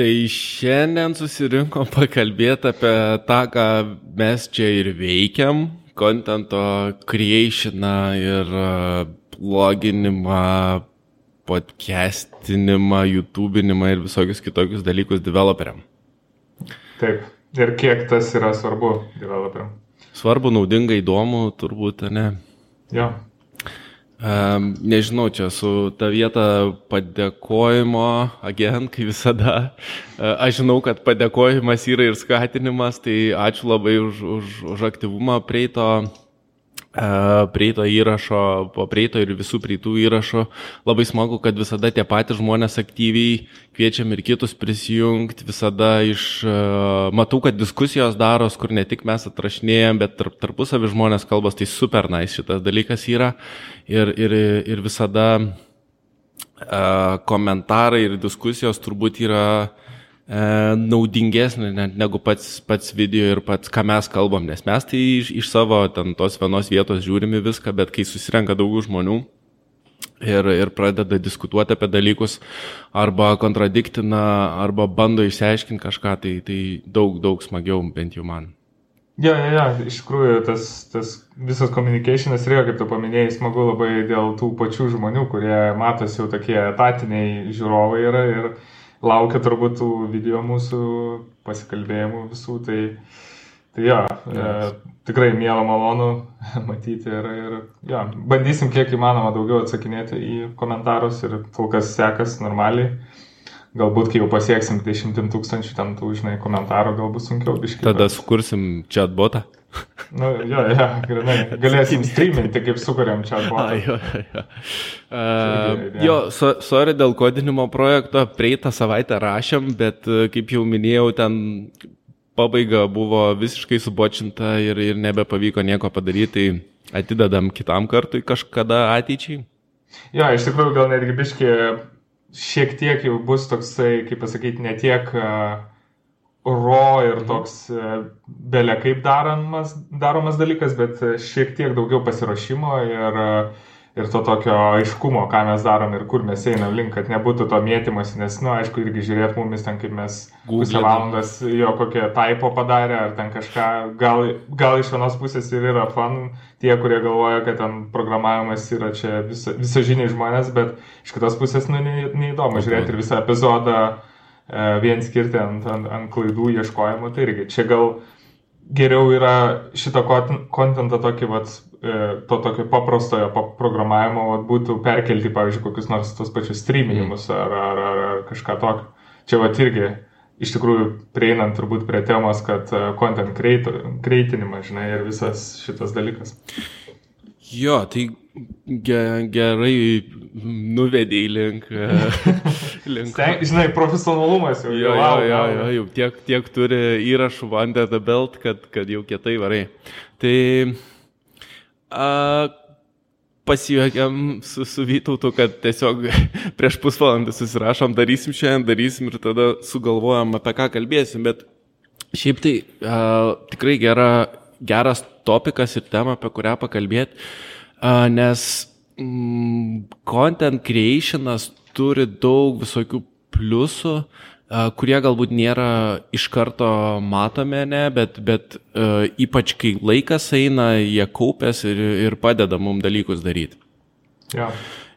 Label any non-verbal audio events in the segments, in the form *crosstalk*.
Tai šiandien susirinkom pakalbėti apie tą, ką mes čia ir veikiam, kontento creationą ir bloginimą, podcastinimą, YouTube'inimą ir visokius kitokius dalykus developeriam. Taip, ir kiek tas yra svarbu developeriam? Svarbu, naudinga, įdomu, turbūt, ne? Jo. Um, nežinau, čia su ta vieta padėkojimo, agent, kaip visada. Uh, aš žinau, kad padėkojimas yra ir skatinimas, tai ačiū labai už, už, už aktyvumą prieito prieito įrašo, po prieito ir visų prieitų įrašo. Labai smagu, kad visada tie patys žmonės aktyviai kviečiam ir kitus prisijungti. Visada iš, matau, kad diskusijos daros, kur ne tik mes atrašinėjom, bet tarp, tarpusavį žmonės kalbas, tai super nice šitas dalykas yra. Ir, ir, ir visada komentarai ir diskusijos turbūt yra E, naudingesnė negu pats, pats video ir pats, ką mes kalbam, nes mes tai iš, iš savo ten tos vienos vietos žiūrime viską, bet kai susirenka daugiau žmonių ir, ir pradeda diskutuoti apie dalykus arba kontradiktina, arba bando išsiaiškinti kažką, tai, tai daug, daug smagiau bent jau man. Ja, ja, ja, iš tikrųjų tas, tas visas communicationas yra, kaip tu paminėjai, smagu labai dėl tų pačių žmonių, kurie matosi jau tokie etatiniai žiūrovai yra ir, ir laukia turbūt tų video mūsų pasikalbėjimų visų, tai, tai jo, yes. e, tikrai mėla malonu *laughs* matyti ir, ir jo, bandysim kiek įmanoma daugiau atsakinėti į komentarus ir kol kas sekas normaliai. Galbūt, kai jau pasieksim 10 tūkstančių ten tų, žinai, komentarų, galbūt sunkiau biškai. Tada bet... sukursim chatbotą. Nu, jo, jo, grinai. Galėsim streaminti, kaip sukuriam čia atbotą. Jo, jo. Uh, jo, so, sorry dėl kodinimo projekto, prieitą savaitę rašėm, bet kaip jau minėjau, ten pabaiga buvo visiškai subočinta ir, ir nebepavyko nieko padaryti, tai atidedam kitam kartui kažkada ateičiai. Jo, iš tikrųjų gal netgi biški šiek tiek jau bus toksai, kaip pasakyti, ne tiek uh, ro ir mhm. toks e, belė kaip daromas, daromas dalykas, bet šiek tiek daugiau pasiruošimo ir, ir to tokio aiškumo, ką mes darom ir kur mes einam link, kad nebūtų to mėtymas, nes, na, nu, aišku, irgi žiūrėt mumis ten, kaip mes pusę valandas jo kokią taipo padarė ar ten kažką, gal, gal iš vienos pusės ir yra fan, tie, kurie galvoja, kad ten programavimas yra čia visa, visažiniai žmonės, bet iš kitos pusės, nu, neįdomu žiūrėti ir visą epizodą E, vien skirti ant, ant, ant klaidų ieškojimo, tai irgi čia gal geriau yra šitą kontentą tokį, vat, e, to tokio paprastojo programavimo vat, būtų perkelti, pavyzdžiui, kokius nors tos pačius streaminimus mm. ar, ar, ar, ar kažką tokio. Čia vat irgi iš tikrųjų prieinant turbūt prie temos, kad e, content creatinimas, žinai, ir visas šitas dalykas. Jo, tai ge, gerai nuvedė į link. *laughs* link. Sten, žinai, profesionalumas jau. Jo, jo, jo, jo, jau tiek, tiek turi įrašų under the belt, kad, kad jau kietai varai. Tai a, pasijuokėm su, su Vytautu, kad tiesiog *laughs* prieš pusvalandį susirašom, darysim šiandien, darysim ir tada sugalvojam, apie ką kalbėsim. Bet šiaip tai a, tikrai gera, geras topikas ir tema, apie kurią pakalbėti, nes mm, content creationas turi daug visokių pliusų, kurie galbūt nėra iš karto matomi, ne, bet, bet ypač kai laikas eina, jie kaupės ir, ir padeda mums dalykus daryti. Ja.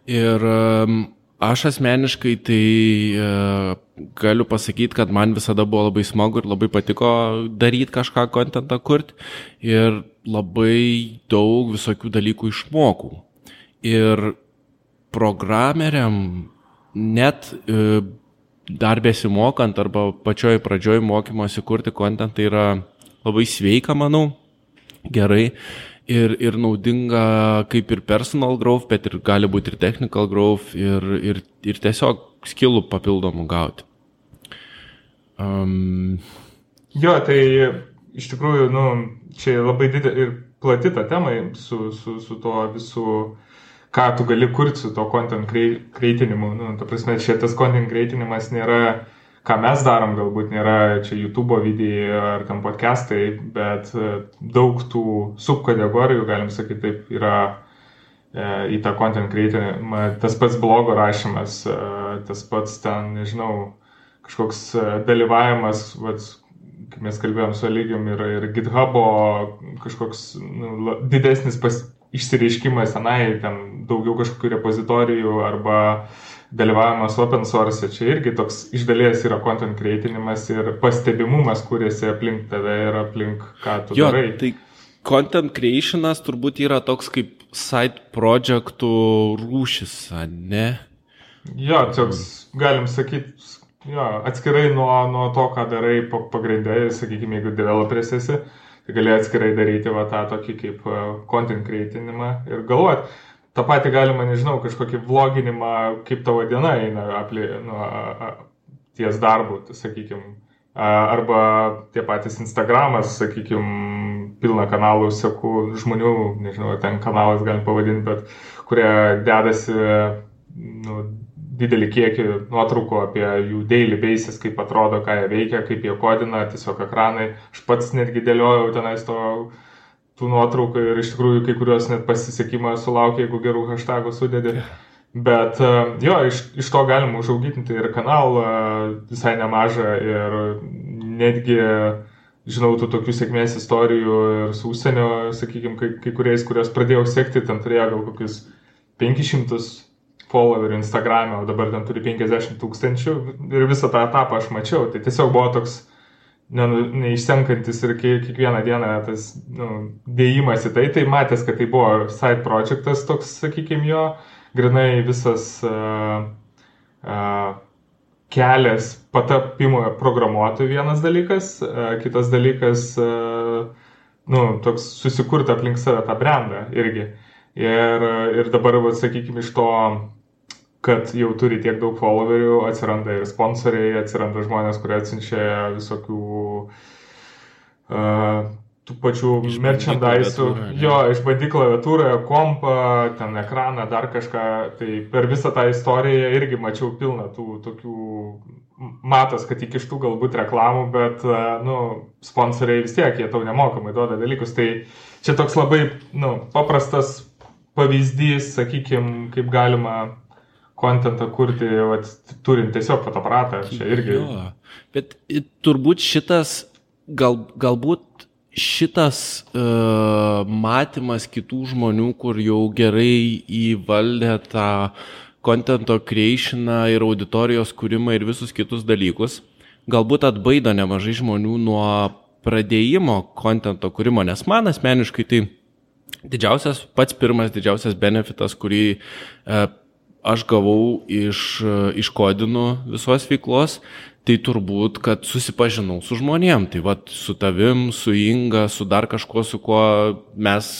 Ir um, aš asmeniškai tai uh, galiu pasakyti, kad man visada buvo labai smagu ir labai patiko daryti kažką, kontentą kurti ir labai daug visokių dalykų išmokau. Ir programeriam net e, dar besimokant arba pačioj pradžioj mokymosi kurti kontentą yra labai sveika, manau, gerai ir, ir naudinga kaip ir personal growth, bet ir gali būti ir technical growth ir, ir, ir tiesiog skilų papildomų gauti. Um... Jo, tai iš tikrųjų, nu, čia labai didelė ir plati ta tema su, su, su tuo visų ką tu gali kurti su to content creatinimu. Nu, ta prasme, šitas content creatinimas nėra, ką mes darom, galbūt nėra čia YouTube video ar tam podcastai, bet e, daug tų subkategorijų, galim sakyti taip, yra e, į tą content creatinimą. Tas pats blogo rašymas, e, tas pats ten, nežinau, kažkoks dalyvavimas, vat, kaip mes kalbėjom su lygium ir, ir GitHub'o kažkoks nu, didesnis pas, išsireiškimas tenai, ten daugiau kažkokių repozitorijų arba dalyvavimas open source, čia irgi toks iš dalies yra content creatinimas ir pastebimumas, kuriasi aplink tave ir aplink ką tu jo, darai. Tai content creationas turbūt yra toks kaip side projektų rūšis, ne? Jo, toks, galim sakyti, jo, atskirai nuo, nuo to, ką darai pagrindai, sakykime, jeigu developeris esi, tai gali atskirai daryti va tą tokį kaip e, content creatinimą ir galvoti. Ta pati galima, nežinau, kažkokį vloginimą, kaip tavo diena eina apli, nu, ties darbu, tai, sakykime, arba tie patys Instagramas, sakykime, pilna kanalų sekų žmonių, nežinau, ten kanalas galim pavadinti, bet kurie dedasi nu, didelį kiekį nuotraukų apie jų daily basis, kaip atrodo, ką jie veikia, kaip jie kodina, tiesiog ekranai. Aš pats netgi dėliojau tenais to, tų nuotraukų ir iš tikrųjų kai kurios net pasisekimą sulaukia, jeigu gerų hashtagų sudėdė. Bet e, jo, iš, iš to galima užauginti ir kanalą visai nemažą ir netgi žinau tų tokių sėkmės istorijų ir su užsienio, sakykime, kai, kai kuriais, kurios pradėjau sekti, ten turėjo gal kokius 500 followerių Instagram'e, o dabar ten turi 50 tūkstančių ir visą tą etapą aš mačiau. Tai tiesiog buvo toks neišsenkantis ir kiekvieną dieną tas nu, dėjimas į tai, tai matęs, kad tai buvo side projectas toks, sakykime, jo, grinai visas uh, uh, kelias patapimo programuotojų vienas dalykas, uh, kitas dalykas, uh, nu, toks susikurti aplink save tą brandą irgi. Ir, ir dabar, va, sakykime, iš to kad jau turi tiek daug followerių, atsiranda ir sponsoriai, atsiranda žmonės, kurie atsiunčia visokių uh, tų pačių merchandise, jo, išbandyk klaviatūrą, kompą, ten ekraną, dar kažką. Tai per visą tą istoriją irgi mačiau pilną tų tokių, matos, kad įkištų galbūt reklamų, bet, nu, sponsoriai vis tiek, jie tau nemokamai duoda dalykus. Tai čia toks labai, nu, paprastas pavyzdys, sakykime, kaip galima kontentą kurti, vat, turint tiesiog fotoaparatą, čia irgi. Jo, bet turbūt šitas, gal, galbūt šitas uh, matymas kitų žmonių, kur jau gerai įvaldė tą kontento creationą ir auditorijos kūrimą ir visus kitus dalykus, galbūt atbaido nemažai žmonių nuo pradėjimo kontento kūrimo, nes man asmeniškai tai didžiausias, pats pirmas didžiausias benefitas, kurį uh, aš gavau iš, iš kodinų visos veiklos, tai turbūt, kad susipažinau su žmonėm. Tai vad su tavim, su Inga, su dar kažkuo, su kuo mes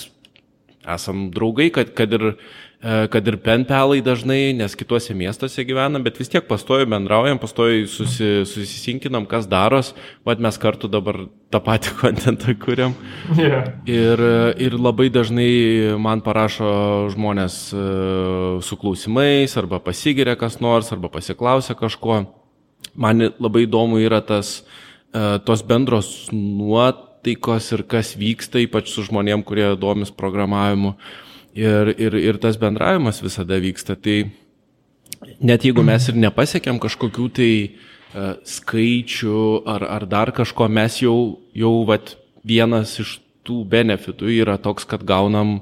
esam draugai, kad, kad ir E, kad ir penpelai dažnai, nes kituose miestuose gyvenam, bet vis tiek pastoju bendraujam, pastoju susi, susisinkinam, kas daros, vad mes kartu dabar tą patį *laughs* kontentą kuriam. Yeah. Ir, ir labai dažnai man parašo žmonės e, su klausimais, arba pasigiria kas nors, arba pasiklausia kažko. Man labai įdomu yra tas, e, tos bendros nuotaikos ir kas vyksta, ypač su žmonėm, kurie domis programavimu. Uh, ir, ir, ir tas bendravimas visada vyksta. Tai net jeigu mes ir nepasiekėm kažkokių tai uh, skaičių ar, ar dar kažko, mes jau, jau vat, vienas iš tų benefitų yra toks, kad gaunam,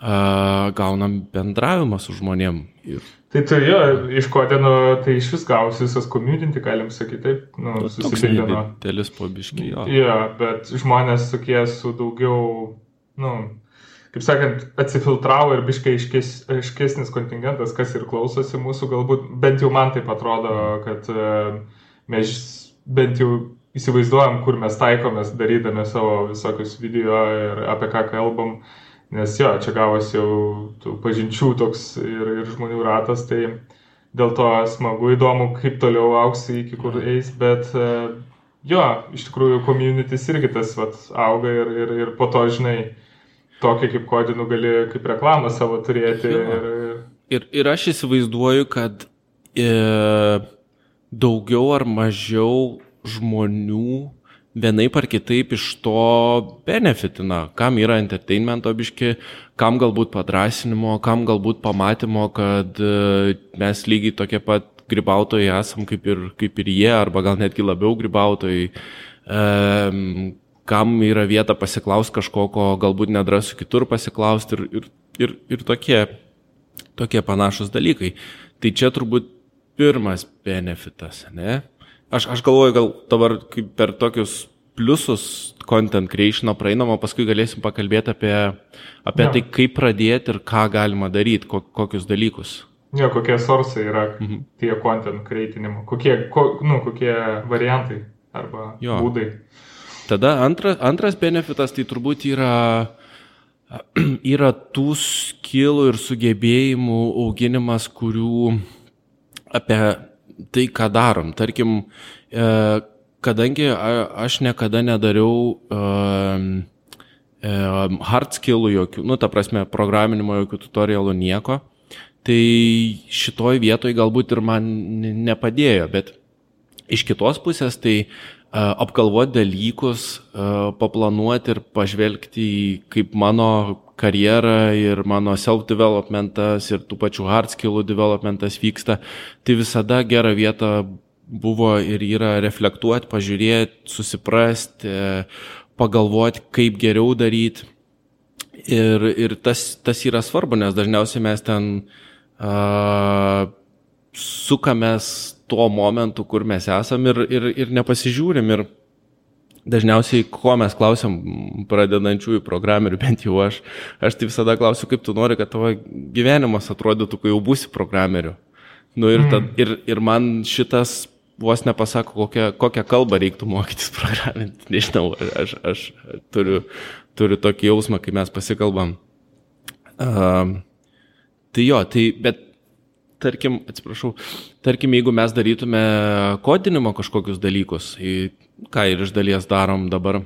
uh, gaunam bendravimą su žmonėm. Ir... Tai tai jo, iš kodino, tai iš vis gausi visas community, galim sakyti, taip, nu, nu susipildino. Telis pobiškiai, jo. Jo, bet žmonės tokie su daugiau, nu, kaip sakant, atsifiltravo ir biškai aiškes, aiškesnis kontingentas, kas ir klausosi mūsų, galbūt bent jau man taip atrodo, kad e, mes bent jau įsivaizduojam, kur mes taikomės darydami savo visokius video ir apie ką kalbam, nes jo, čia gavosi jau tų pažinčių toks ir, ir žmonių ratas, tai dėl to smagu, įdomu, kaip toliau auksi iki kur eis, bet e, jo, iš tikrųjų, communities irgi tas vat, auga ir, ir, ir po to, žinai, tokį kaip kodinų gali kaip reklamą savo turėti. Ir, ir, ir aš įsivaizduoju, kad e, daugiau ar mažiau žmonių vienaip ar kitaip iš to benefitina, kam yra entertainmento biški, kam galbūt padrasinimo, kam galbūt pamatymo, kad e, mes lygiai tokie pat grybautojai esam kaip ir, kaip ir jie, arba gal netgi labiau grybautojai. Um, kam yra vieta pasiklausti kažko, ko galbūt nedrasiu kitur pasiklausti ir, ir, ir, ir tokie, tokie panašus dalykai. Tai čia turbūt pirmas benefitas, ne? Aš, aš galvoju, gal dabar per tokius pliusus content creation praeinamo, paskui galėsim pakalbėti apie, apie ja. tai, kaip pradėti ir ką galima daryti, kokius dalykus. Jo, kokie sorsai yra mhm. tie content creatinimo, kokie, ko, nu, kokie variantai arba jo. būdai. Tada antra, antras benefitas tai turbūt yra, *clears throat* yra tų skilų ir sugebėjimų auginimas, kurių apie tai, ką darom. Tarkim, e, kadangi aš niekada nedariau hard skillų jokių, nu, ta prasme, programinimo jokių tutorialų nieko, tai šitoj vietoj galbūt ir man nepadėjo, bet iš kitos pusės tai apgalvoti dalykus, uh, paplanuoti ir pažvelgti į kaip mano karjera ir mano self-developmentas ir tų pačių hard skillų developmentas vyksta, tai visada gera vieta buvo ir yra reflektuoti, pažiūrėti, susiprasti, pagalvoti, kaip geriau daryti. Ir, ir tas, tas yra svarbu, nes dažniausiai mes ten uh, sukamės tuo momentu, kur mes esam ir, ir, ir nepasižiūrim. Ir dažniausiai, ko mes klausim pradedančiųjų programerių, *laughs* bent jau aš, aš tai visada klausiu, kaip tu nori, kad tavo gyvenimas atrodytų, kai jau būsi programeriu. Nu, ir, tad, mm. ir, ir man šitas vos nepasako, kokią, kokią kalbą reiktų mokytis *laughs* programinti. Nežinau, aš, aš turiu, turiu tokį jausmą, kai mes pasikalbam. Uh, tai jo, tai, bet tarkim, atsiprašau, tarkim, jeigu mes darytume kodinimo kažkokius dalykus, ką ir iš dalies darom dabar,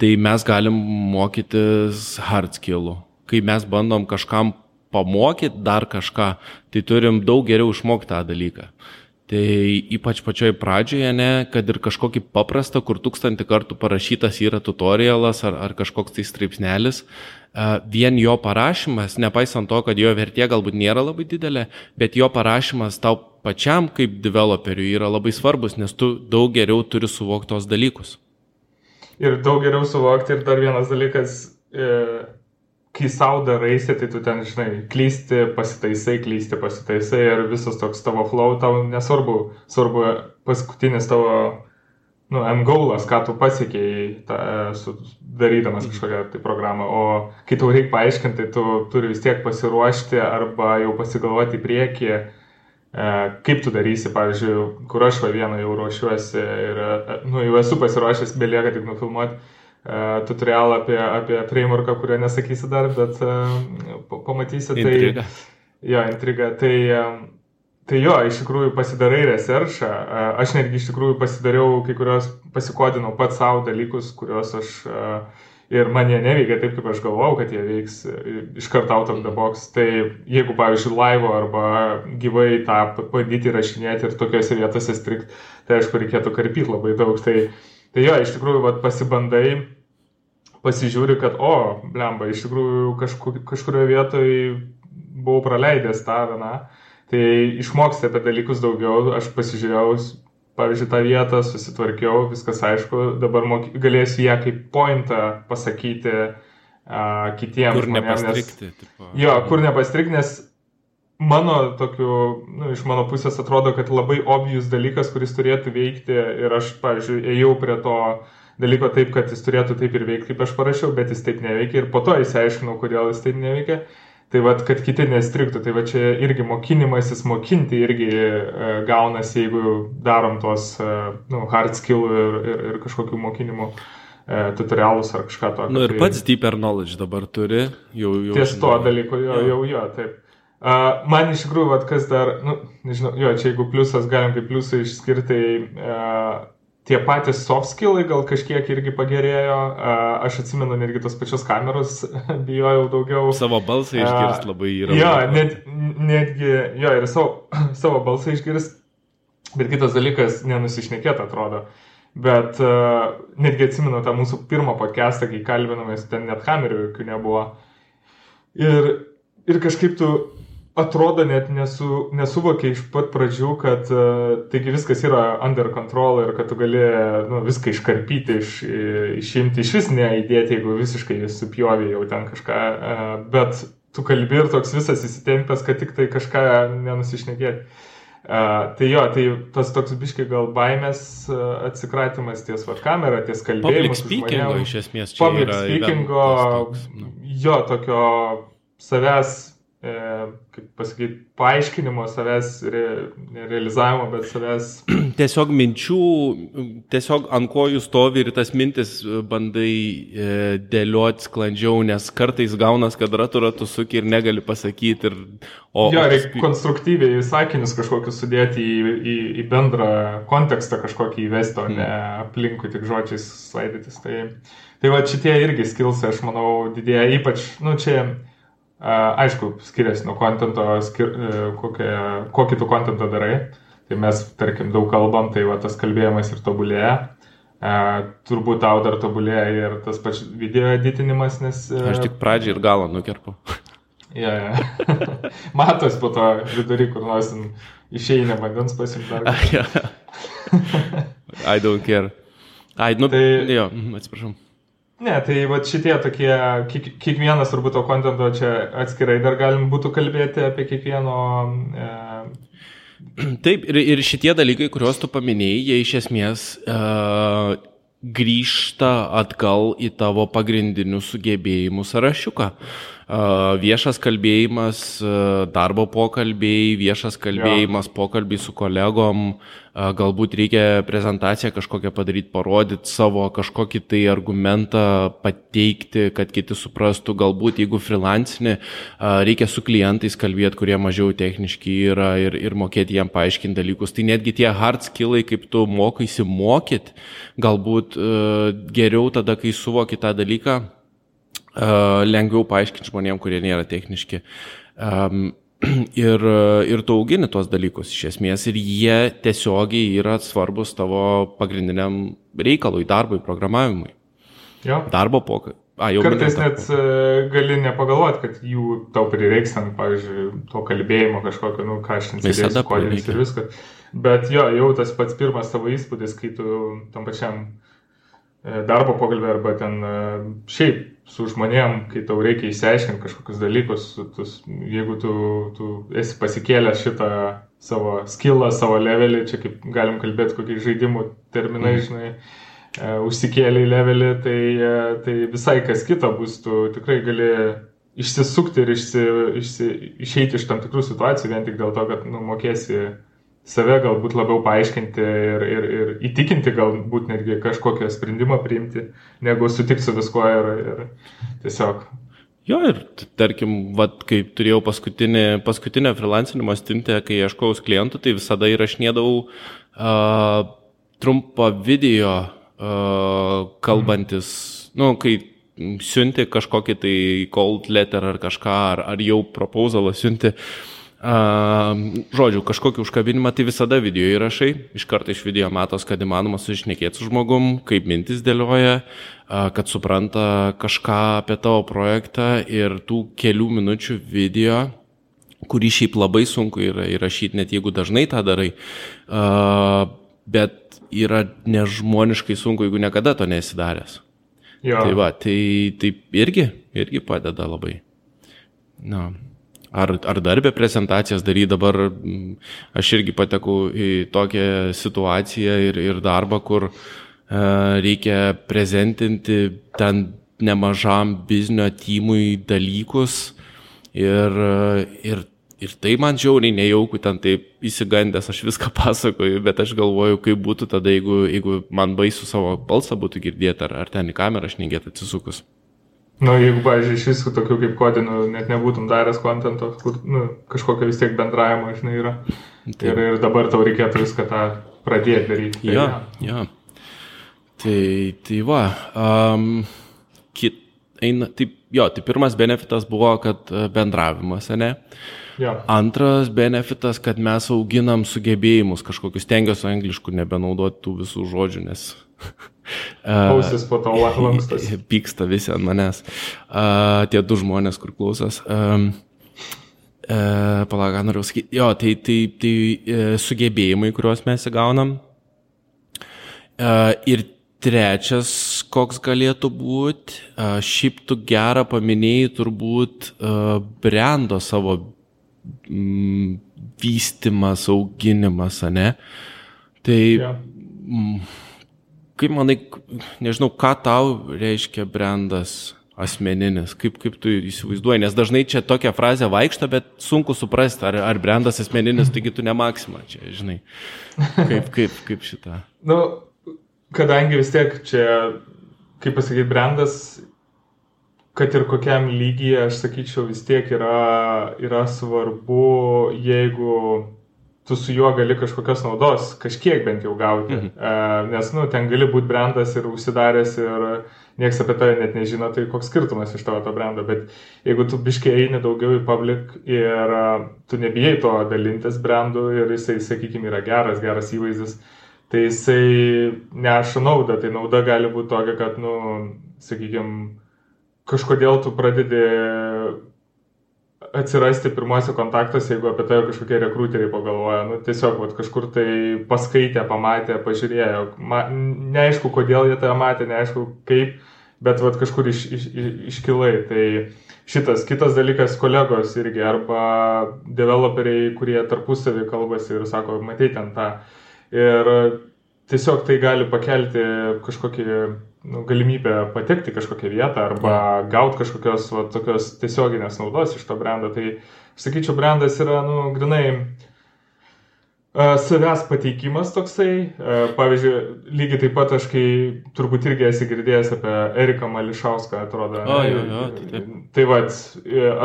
tai mes galim mokytis hard skillų. Kai mes bandom kažkam pamokyti dar kažką, tai turim daug geriau išmokti tą dalyką. Tai ypač pačioj pradžioje, ne, kad ir kažkokį paprastą, kur tūkstantį kartų parašytas yra tutorialas ar, ar kažkoks tai straipsnelis, vien jo parašymas, nepaisant to, kad jo vertė galbūt nėra labai didelė, bet jo parašymas tau pačiam kaip developeriui yra labai svarbus, nes tu daug geriau turi suvokti tos dalykus. Ir daug geriau suvokti ir dar vienas dalykas, e kai savo daraisi, tai tu ten, žinai, klysti, pasitaisai, klysti, pasitaisai ir visas toks tavo flow, tau nesvarbu, svarbu paskutinis tavo, nu, M gaulas, ką tu pasiekėjai, ta, su, darydamas mhm. kažkokią tai programą, o kai tau reikia paaiškinti, tai tu turi vis tiek pasiruošti arba jau pasigalvoti į priekį, e, kaip tu darysi, pavyzdžiui, kur aš va vieną jau ruošiuosi ir, e, nu, jau esu pasiruošęs, belieka tik nufilmuoti E, tutorialą apie, apie frameworką, kurio nesakysiu dar, bet pamatysi. Tai, intriga. Jo, intriga. Tai, tai jo, iš tikrųjų pasidarai researchą. Aš netgi iš tikrųjų pasidariau kai kurios, pasikodinau pat savo dalykus, kuriuos aš ir man jie neveikia taip, kaip aš galvojau, kad jie veiks iš karto out of the box. Tai jeigu, pavyzdžiui, laivo arba gyvai tą bandyti rašinėti ir tokiuose vietose strikt, tai aišku, reikėtų karpyti labai daug. Tai, tai jo, iš tikrųjų, vat, pasibandai pasižiūri, kad, o, blemba, iš tikrųjų kažkur, kažkurioje vietoje buvau praleidęs tą vieną, tai išmoksti apie dalykus daugiau, aš pasižiūrėjau, pavyzdžiui, tą vietą, susitvarkiau, viskas aišku, dabar moky, galėsiu ją kaip pointą pasakyti uh, kitiems. Kur nepastrikti. Nes, tipo. Jo, kur nepastrikti, nes mano tokiu, nu, iš mano pusės atrodo, kad labai obvious dalykas, kuris turėtų veikti ir aš, pavyzdžiui, ėjau prie to dalyko taip, kad jis turėtų taip ir veikti, kaip aš parašiau, bet jis taip neveikia ir po to įsiaiškinau, kodėl jis taip neveikia. Tai vad, kad kiti nestriktų, tai va čia irgi mokinimasis mokinti irgi e, gaunasi, jeigu darom tos e, nu, hard skill ir, ir, ir kažkokių mokinimų e, tutorialus ar kažką tokio. Na nu, ir tai, pats deeper knowledge dabar turi, jau jau. Ties to dalyko, jo, jau, jo, taip. Uh, man iš tikrųjų, vat, kas dar, nu, nežinau, jo, čia jeigu pliusas, galim kaip pliusą išskirti, uh, tie patys soft skillai gal kažkiek irgi pagerėjo. Aš atsimenu netgi tos pačios kameros, *laughs* bijojau daugiau. Savo balsą išgirst labai yra. Jo, net, netgi, jo, ir savo, *clears throat* savo balsą išgirst, bet kitas dalykas, nenusišnekėt atrodo. Bet uh, netgi atsimenu tą mūsų pirmą podcastą, kai kalbinamės, ten net kamerių jokių nebuvo. Ir, ir kažkaip tu atrodo net nesu, nesuvokia iš pat pradžių, kad uh, taigi viskas yra under control ir kad tu gali nu, viską iškarpyti, iš, išimti, iš vis neįdėti, jeigu visiškai supjovė jau ten kažką, uh, bet tu kalbi ir toks visas įsitempęs, kad tik tai kažką nenusišnekėti. Uh, tai jo, tai tas toks biški gal baimės uh, atsikratymas ties vat kamera, ties kalbėjimu. Public speakingo iš esmės čia. Public speakingo, toks, nu. jo, tokio savęs E, kaip pasakyti, paaiškinimo savęs, re, realizavimo, bet savęs. *clears throat* Tiesiog minčių, tiesiog ant kojų stovi ir tas mintis bandai e, dėlioti sklandžiau, nes kartais gaunas, kad ratu ratu suki ir negali pasakyti. Ir, o, jo, reikia konstruktyviai sakinius kažkokius sudėti į, į, į bendrą kontekstą kažkokį įvesti, o hmm. ne aplinkui tik žodžiais slaidytis. Tai, tai va šitie irgi skilsai, aš manau, didėja ypač, nu čia Aišku, skiriasi nuo kontento, skir, e, kokie, kokį tu kontentą darai. Tai mes, tarkim, daug kalbam, tai va tas kalbėjimas ir tobulėja. Uh, turbūt tau dar tobulėja ir tas pats video editinimas, nes... Uh, Aš tik pradžią ir galą nukerpu. Ja, ja. *laughs* Matos po to vidurį, kur nors išeina vandens pasimti. *laughs* I don't care. Ai, nu, tai, jo, atsiprašau. Ne, tai va šitie tokie, kiek, kiekvienas turbūt to kontento čia atskirai dar galim būtų kalbėti apie kiekvieno. E... *clears throat* Taip, ir, ir šitie dalykai, kuriuos tu paminėjai, jie iš esmės e, grįžta atgal į tavo pagrindinių sugebėjimų sąrašiuką. E, viešas kalbėjimas, darbo pokalbiai, viešas kalbėjimas, ja. pokalbiai su kolegom, galbūt reikia prezentaciją kažkokią padaryti, parodyti savo kažkokį tai argumentą, pateikti, kad kiti suprastų, galbūt jeigu freelancinį, reikia su klientais kalbėti, kurie mažiau techniški yra ir, ir mokėti jiem paaiškinti dalykus. Tai netgi tie hard skillai, kaip tu mokaisi mokyti, galbūt geriau tada, kai suvoki tą dalyką, lengviau paaiškinti žmonėm, kurie nėra techniški. Um, *clears throat* ir, ir tu augini tuos dalykus iš esmės ir jie tiesiogiai yra svarbus tavo pagrindiniam reikalui, darbui, programavimui. Jo. Darbo pokalbį. A, Kartais net uh, gali nepagalvoti, kad jų tau prireiks, ten, pavyzdžiui, to kalbėjimo kažkokio, nu, ką aš ten sėdėsiu, kodėlis ir viskas. Bet jo, jau tas pats pirmas tavo įspūdis, kai tu tam pačiam E, darbo pokalbį arba ten e, šiaip su žmonėm, kai tau reikia įsiaiškinti kažkokius dalykus, tu, jeigu tu, tu esi pasikėlęs šitą savo skillą, savo levelį, čia kaip galim kalbėti kokiais žaidimų terminai, mm. žinai, e, užsikėlė į levelį, tai, tai visai kas kita bus, tu tikrai gali išsisukti ir išsi, išsi, išeiti iš tam tikrų situacijų vien tik dėl to, kad nu, mokėsi save galbūt labiau paaiškinti ir, ir, ir įtikinti galbūt netgi kažkokią sprendimą priimti, negu sutikti su viskuo ir, ir tiesiog. Jo, ir tarkim, vat, kai turėjau paskutinį, paskutinę freelancinimo stintę, kai ieškojau klientų, tai visada įrašinėdavau uh, trumpą video uh, kalbantis, mm. nu, kai siunti kažkokį tai cold letter ar kažką, ar, ar jau proposalą siunti. Uh, Žodžiu, kažkokį užkabinimą, tai visada video įrašai, iš karto iš video matos, kad įmanoma suišnekėti su žmogum, kaip mintis dėlioja, kad supranta kažką apie tavo projektą ir tų kelių minučių video, kurį šiaip labai sunku yra įrašyti, net jeigu dažnai tą darai, bet yra nežmoniškai sunku, jeigu niekada to nesidaręs. Jo. Tai va, tai, tai irgi, irgi padeda labai. Na. Ar, ar darbę prezentacijas daryti dabar, mm, aš irgi patekau į tokią situaciją ir, ir darbą, kur e, reikia prezentinti ten nemažam biznio timui dalykus ir, ir, ir tai man žiauriai nejauku ten taip įsigandęs, aš viską *laughs* pasakoju, bet aš galvoju, kaip būtų tada, jeigu, jeigu man baisu savo balsą būtų girdėti ar, ar ten į kamerą aš negėt atsisukus. Na, nu, jeigu, pavyzdžiui, iš visų tokių kaip kodinų net nebūtum daręs kontento, kur nu, kažkokio vis tiek bendravimo, žinai, yra. Taip. Ir, ir dabar tau reikėtų viską tą pradėti daryti. Tai, jo, jo. Tai, tai va, um, kit, eina, taip, jo, tai pirmas benefitas buvo, kad e, bendravimas, ne? Ja. Antras benefitas, kad mes auginam sugebėjimus kažkokius, stengiuosi angliškų nebenaudoti tų visų žodžių, nes *laughs* Ausis po to lankstosi. *laughs* Pyksta visi ant manęs. Uh, tie du žmonės, kur klausos. Um, Palauk, ką noriu sakyti. Jo, tai, tai, tai e, sugebėjimai, kuriuos mes įgaunam. E, ir trečias, koks galėtų būti, e, šiaip tu gerą paminėjai turbūt e, brendo savo mm, vystimas, auginimas, ne? Tai ja. mm, kaip manai, nežinau, ką tau reiškia brandas asmeninis, kaip, kaip tu įsivaizduoji, nes dažnai čia tokia frazė vaikšta, bet sunku suprasti, ar, ar brandas asmeninis, taigi tu ne maksima čia, žinai. Kaip, kaip, kaip šitą. Nu, kadangi vis tiek čia, kaip pasakyti, brandas kad ir kokiam lygyje, aš sakyčiau, vis tiek yra, yra svarbu, jeigu tu su juo gali kažkokios naudos, kažkiek bent jau gauti. Mhm. E, nes, nu, ten gali būti brandas ir užsidaręs ir niekas apie tave net nežino, tai koks skirtumas iš tavo to brando. Bet jeigu tu biškiai eini daugiau į publik ir uh, tu nebijai to dalintis brandu ir jisai, sakykime, yra geras, geras įvaizdis, tai jisai neša naudą. Tai nauda gali būti tokia, kad, nu, sakykime, kažkodėl tu pradedi atsirasti pirmuose kontaktuose, jeigu apie tai kažkokie rekruteriai pagalvoja. Nu, tiesiog vat, kažkur tai paskaitė, pamatė, pažiūrėjo. Ma, neaišku, kodėl jie tą matė, neaišku kaip, bet vat, kažkur iš, iš, iš, iškilai. Tai šitas kitas dalykas kolegos irgi arba developeriai, kurie tarpusavį kalbasi ir sako, matai ten tą. Ir tiesiog tai gali pakelti kažkokį nu, galimybę patekti kažkokią vietą arba ja. gauti kažkokios va, tokios tiesioginės naudos iš to brendo. Tai, sakyčiau, brandas yra, nu, grinai uh, savęs pateikimas toksai. Uh, pavyzdžiui, lygiai taip pat aš, kai turbūt irgi esi girdėjęs apie Eriką Mališauską, atrodo. O, jo, jo, tai, taip. tai va,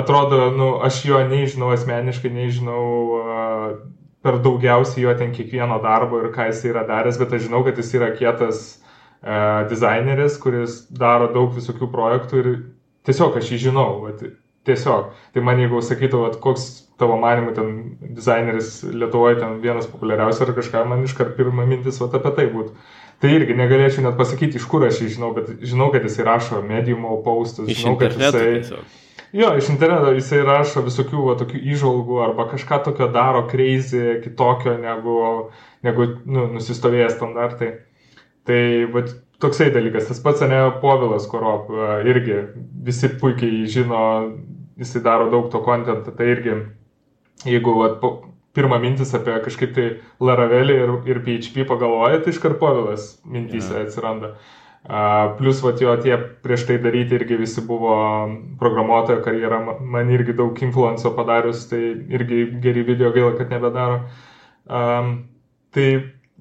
atrodo, nu, aš jo nežinau asmeniškai, nežinau. Uh, per daugiausiai jo ten kiekvieno darbo ir ką jis yra daręs, bet aš žinau, kad jis yra kietas E, dizaineris, kuris daro daug visokių projektų ir tiesiog aš jį žinau, vat, tiesiog. Tai man jeigu sakytų, vat, koks tavo manimu ten dizaineris Lietuvoje ten vienas populiariausias ar kažką, man iškart pirma mintis vat, apie tai būtų. Tai irgi negalėčiau net pasakyti, iš kur aš jį žinau, bet žinau, kad jisai rašo mediumo paustus, žinau, kad jisai... Tiesiog. Jo, iš interneto jisai rašo visokių va, tokių įžvalgų arba kažką tokio daro crazy, kitokio negu, negu nu, nusistovėję standartai. Tai va, toksai dalykas, tas pats ne Povilas Korop, irgi visi puikiai žino, jisai daro daug to kontentą, tai irgi, jeigu va, po, pirmą mintis apie kažkaip tai Laravelį ir, ir PHP pagalvoja, tai iškart Povilas mintyse ja. atsiranda. Uh, plus, va, jo tie prieš tai daryti irgi visi buvo programuotojo karjera, man irgi daug influenco padarius, tai irgi geri video gaila, kad nebedaro. Um, tai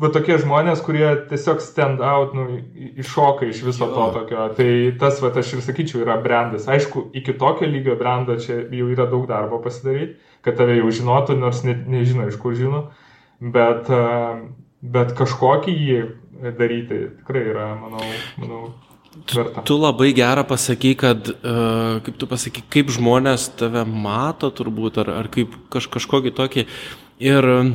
va tokie žmonės, kurie tiesiog stand out, nu, iššoka iš viso jo. to tokio. Tai tas, va, aš ir sakyčiau, yra brandas. Aišku, iki tokio lygio brando čia jau yra daug darbo pasidaryti, kad tave jau žinotų, nors ne, nežino, iš kur žino, bet, bet kažkokį jį daryti tikrai yra, manau, manau Verta. Tu labai gerą pasakai, kad, uh, kaip tu pasakai, kaip žmonės tave mato turbūt, ar, ar kaip kaž, kažkokį tokį. Ir uh,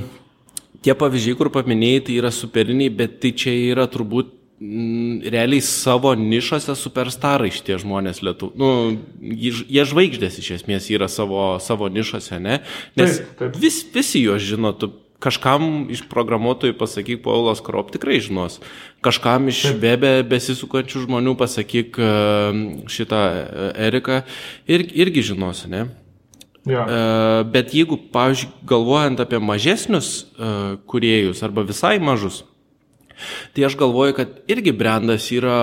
tie pavyzdžiai, kur paminėjai, tai yra superiniai, bet tai čia yra turbūt m, mm, realiai savo nišose superstarai šitie žmonės lietu. Nu, jie žvaigždės iš esmės yra savo, savo nišose, ne? Nes taip, taip. Vis, visi juos žino, tu kažkam iš programuotojų pasakyk, Paulas Krop tikrai žinos, kažkam iš webe besisukančių žmonių pasakyk e, šitą e, Eriką ir, irgi žinos, ne? Ja. E, bet jeigu, pavyzdžiui, galvojant apie mažesnius e, kuriejus arba visai mažus, tai aš galvoju, kad irgi brandas yra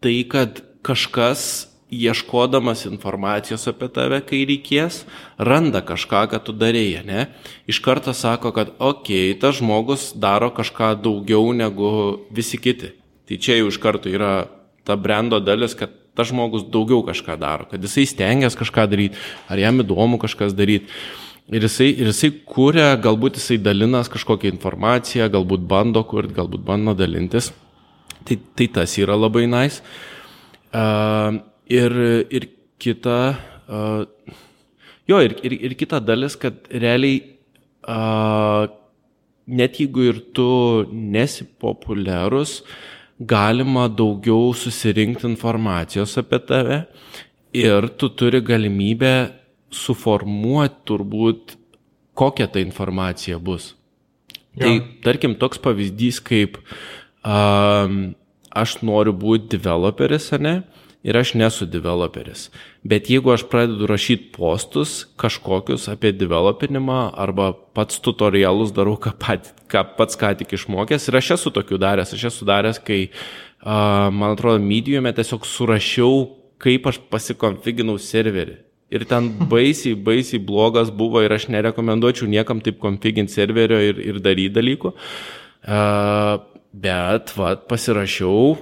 tai, kad kažkas ieškodamas informacijos apie tave, kai reikės, randa kažką, ką tu darėjai, ne? Iš karto sako, kad, okei, okay, tas žmogus daro kažką daugiau negu visi kiti. Tai čia jau iš karto yra ta brando dalis, kad tas žmogus daugiau kažką daro, kad jisai stengiasi kažką daryti, ar jam įdomu kažkas daryti. Ir jisai, ir jisai kūrė, galbūt jisai dalinas kažkokią informaciją, galbūt bando kurti, galbūt bando dalintis. Tai, tai tas yra labai nais. Nice. Uh, ir, ir kita, uh, jo, ir, ir, ir kita dalis, kad realiai uh, net jeigu ir tu nesi populiarus, uh, galima daugiau susirinkti informacijos apie tave ir tu turi galimybę suformuoti turbūt, kokia ta informacija bus. Ja. Tai tarkim toks pavyzdys, kaip um, aš noriu būti developeris, ar ne? Ir aš nesu developeris. Bet jeigu aš pradedu rašyti postus kažkokius apie developinimą arba pats tutorialus darau, ką, pat, ką pats ką tik išmokęs, ir aš esu tokių daręs, aš esu daręs, kai, uh, man atrodo, medijume tiesiog surašiau, kaip aš pasikonfiginau serverį. Ir ten *laughs* baisiai, baisiai blogas buvo ir aš nerekomenduočiau niekam taip konfiginti serverio ir, ir daryti dalykų. Uh, bet, va, pasirašiau,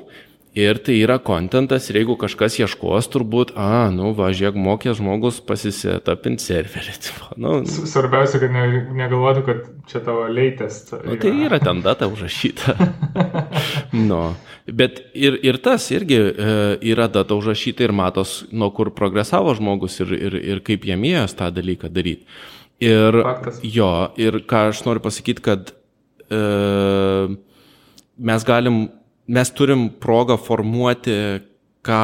Ir tai yra kontentas ir jeigu kažkas ieškos, turbūt, a, nu, važiuok, mokė žmogus pasisetapinti serverį. *laughs* Nu, Svarbiausia, kad ne, negalvotų, kad čia tavo latest. Nu, tai yra ten data užrašyta. *laughs* nu, bet ir, ir tas irgi e, yra data užrašyta ir matos, nuo kur progresavo žmogus ir, ir, ir kaip jam ėjęs tą dalyką daryti. Ir, Faktas. jo, ir ką aš noriu pasakyti, kad e, mes galim mes turim progą formuoti, ką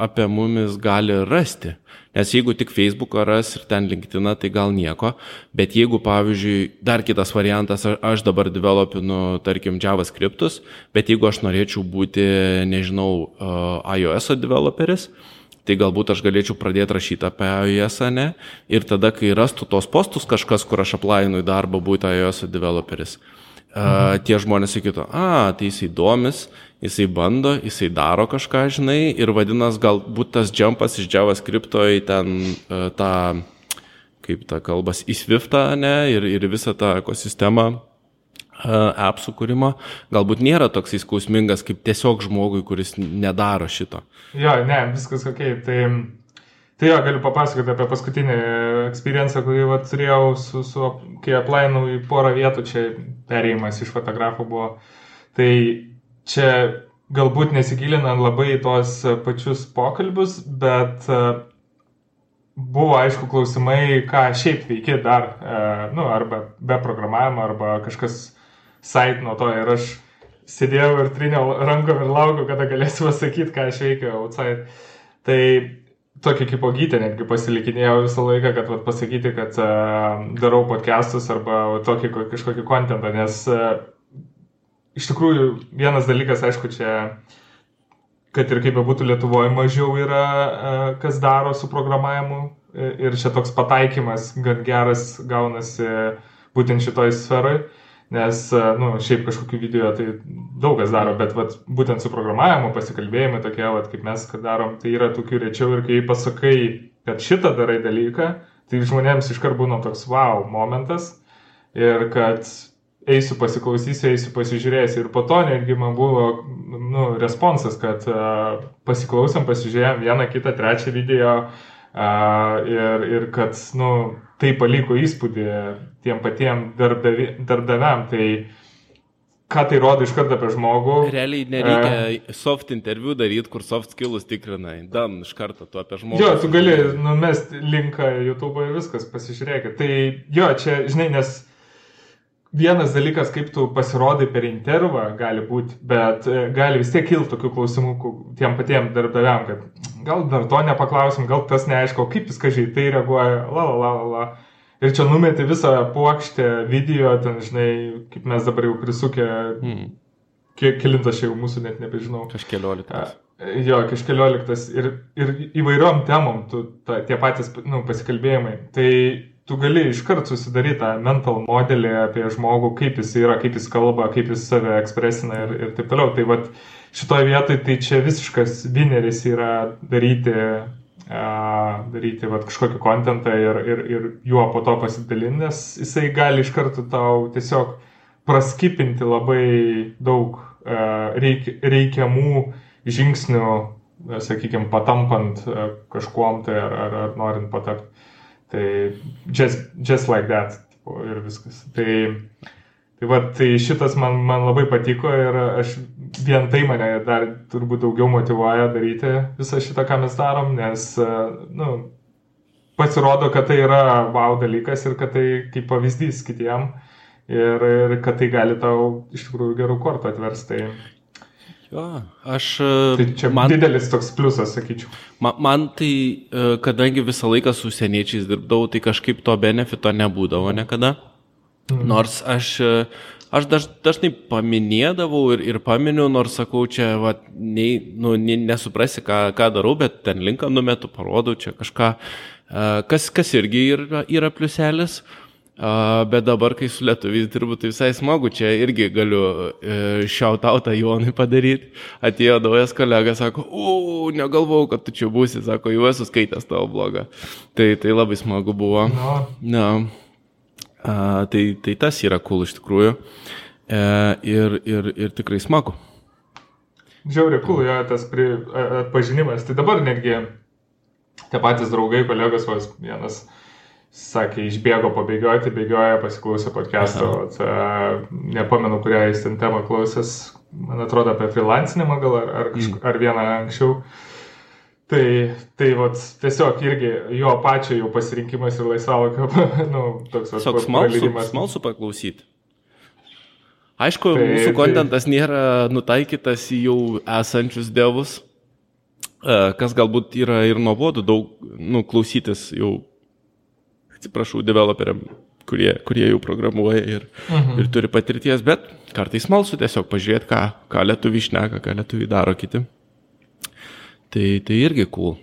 apie mumis gali rasti. Nes jeigu tik Facebooką ras ir ten LinkedIn, tai gal nieko, bet jeigu, pavyzdžiui, dar kitas variantas, aš dabar developinu, tarkim, JavaScriptus, bet jeigu aš norėčiau būti, nežinau, iOS developeris, tai galbūt aš galėčiau pradėti rašyti apie iOS, ne? Ir tada, kai rastų tos postus kažkas, kur aš aplainu į darbą būti iOS developeris, uh, tie žmonės sakytų, a, tai jisai domis, jisai bando, jisai daro kažką, žinai, ir vadinasi, galbūt tas jumpas iš JavaScript į ten uh, tą, kaip ta kalbas, į Swiftą, ne, ir, ir visą tą ekosistemą uh, app sukūrimo, galbūt nėra toks įskausmingas kaip tiesiog žmogui, kuris nedaro šito. Jo, ne, viskas ok, tai Tai jo, galiu papasakoti apie paskutinį experienciją, kurį va, turėjau, su, su, kai aplainau į porą vietų, čia perėjimas iš fotografų buvo. Tai čia galbūt nesigilinant labai į tos pačius pokalbius, bet e, buvo aišku klausimai, ką šiaip veiki dar, e, nu, arba be programavimo, arba kažkas sait nuo to. Ir aš sėdėjau ir triniau rankom ir laukiau, kada galėsiu pasakyti, ką aš veikiu outside. Tai tokį kaip ogytę netgi pasilikinėjau visą laiką, kad vat, pasakyti, kad uh, darau podcastus arba vat, tokį kažkokį kontentą, nes uh, iš tikrųjų vienas dalykas, aišku, čia, kad ir kaip bebūtų Lietuvoje mažiau yra, uh, kas daro su programavimu ir čia toks pataikymas gan geras gaunasi būtent šitoj sferai. Uh, Nes, e, na, nu, šiaip kažkokių video tai daug kas daro, bet vat, būtent su programavimu pasikalbėjimai tokie, vat, kaip mes darom, tai yra tokių rečiau ir kai pasakai, kad šitą darai dalyką, tai žmonėms iškart būna toks wow momentas ir kad eisiu pasiklausysiu, eisiu pasižiūrėsiu. Ir po to netgi man buvo nu, responsas, kad uh, pasiklausėm, pasižiūrėjom vieną, kitą, trečią video uh, ir, ir kad, nu, tai paliko įspūdį tiem patiem darbdavi, darbdaviam. Tai ką tai rodo iš karto apie žmogų. Realiai nereikia e... soft interviu daryti, kur soft skills tikrinai. Dan iš karto tu apie žmogų. Jo, tu gali numesti linką YouTube ir viskas, pasižiūrėkit. Tai jo, čia, žinai, nes vienas dalykas, kaip tu pasirodai per intervą, gali būti, bet e, gali vis tiek kilti tokių klausimų tiem patiem darbdaviam, kad gal dar to nepaklausim, gal tas neaišku, kaip viskas žai, tai reaguoja, la la la la. Ir čia numeti visą plokštę video, ten, žinai, kaip mes dabar jau prisukę, hmm. kiek kilintas čia jau mūsų net nebežinau. Kažkelioliktas. Jo, kažkelioliktas. Ir, ir įvairiom temom, tu, ta, tie patys nu, pasikalbėjimai. Tai tu gali iškart susidaryti tą mental modelį apie žmogų, kaip jis yra, kaip jis kalba, kaip jis save ekspresina ir, ir taip toliau. Tai vad šitoje vietoje tai čia visiškas vineris yra daryti, daryti vat, kažkokį kontentą ir, ir, ir juo po to pasidalinti, nes jisai gali iš karto tau tiesiog praskipinti labai daug uh, reik, reikiamų žingsnių, sakykime, patampant uh, kažkuom tai ar, ar, ar norint patapti. Tai just, just like that ir viskas. Tai, tai, va, tai šitas man, man labai patiko ir aš vien tai mane dar turbūt daugiau motivuoja daryti visą šitą, ką mes darom, nes, nu, pasirodo, kad tai yra wow dalykas ir kad tai kaip pavyzdys kitiem ir, ir kad tai gali tau iš tikrųjų gerų kortų atversti. Jo, aš. Tai čia man didelis toks pliusas, sakyčiau. Man, man tai, kadangi visą laiką su seniečiais dirbdavau, tai kažkaip to benefito nebūdavo niekada. Mhm. Nors aš aš daž, dažnai paminėdavau ir, ir paminiu, nors sakau, čia va, nei, nu, nei, nesuprasi, ką, ką darau, bet ten linką numetu, parodau čia kažką, kas, kas irgi yra, yra pliuselis. Uh, bet dabar, kai su lietuviais dirbu, tai visai smagu, čia irgi galiu šiautautą Jonui padaryti. Atėjo naujas kolega, sako, u, negalvau, kad tu čia būsi, sako, jau esu skaitęs tavo blogą. Tai, tai labai smagu buvo. No. No. A, tai, tai tas yra cool iš tikrųjų e, ir, ir, ir tikrai smagu. Žiauriai cool, jo, tas pri, atpažinimas. Tai dabar netgi tie patys draugai, kolegos, vos vienas sakė, išbėgo pabėgioti, bėgioja, pasiklausė podcast'o, nepamenu, kurią jis ten temą klausęs, man atrodo apie freelancinimą gal ar, ar, mm. ar vieną anksčiau. Tai, tai vat, tiesiog irgi jo pačio jau pasirinkimas ir laisvalokio, *laughs* nu, toks Tiesiog smalsu, smalsu paklausyti. Aišku, tai, mūsų tai- kontentas tai... nėra nutaikytas į jau esančius devus, e, kas galbūt yra ir nuobodu daug, nu, klausytis jau, atsiprašau, developeriam, kurie, kurie jau programuoja ir, mhm. ir turi patirties, bet kartais smalsu tiesiog pažiūrėti, ką, ką lietuvi išneka, ką lietuvi daro kiti. Tai, tai irgi cool.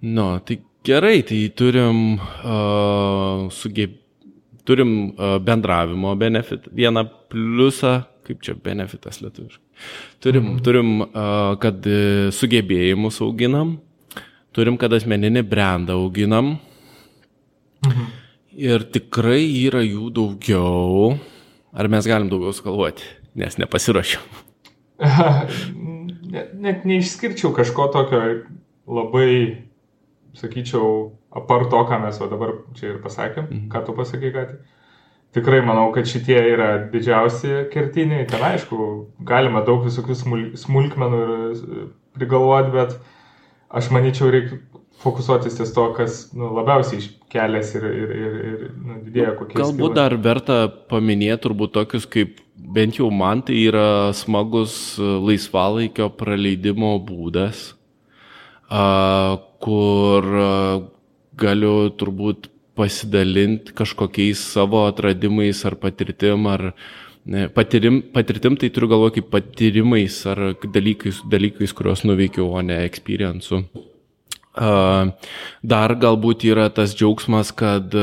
Nu, tai gerai, tai turim, uh, sugeb... turim uh, bendravimo benefit, vieną pliusą, kaip čia benefitas lietuviškai. Turim, mhm. turim uh, kad sugebėjimus auginam, turim, kad asmeninį brandą auginam. Mhm. Ir tikrai yra jų daugiau. Ar mes galim daugiau skalvuoti, nes nepasirašiau. *laughs* net, net neišskirčiau kažko tokio labai, sakyčiau, apart to, ką mes va dabar čia ir pasakėm, mhm. ką tu pasakai, ką tik. Tikrai manau, kad šitie yra didžiausi kertiniai. Ten aišku, galima daug visokių smulkmenų ir prigalvoti, bet aš manyčiau, reikia fokusuotis ties to, kas nu, labiausiai iškelės ir, ir, ir, ir nu, didėja kokie. Galbūt dar verta paminėti turbūt tokius kaip bent jau man tai yra smagus laisvalaikio praleidimo būdas, kur galiu turbūt pasidalinti kažkokiais savo atradimais ar patirtim, ar patirim, patirtim tai turiu galvoje kaip patyrimais ar dalykais, dalykais kuriuos nuveikiau, o ne experience'u. Dar galbūt yra tas džiaugsmas, kad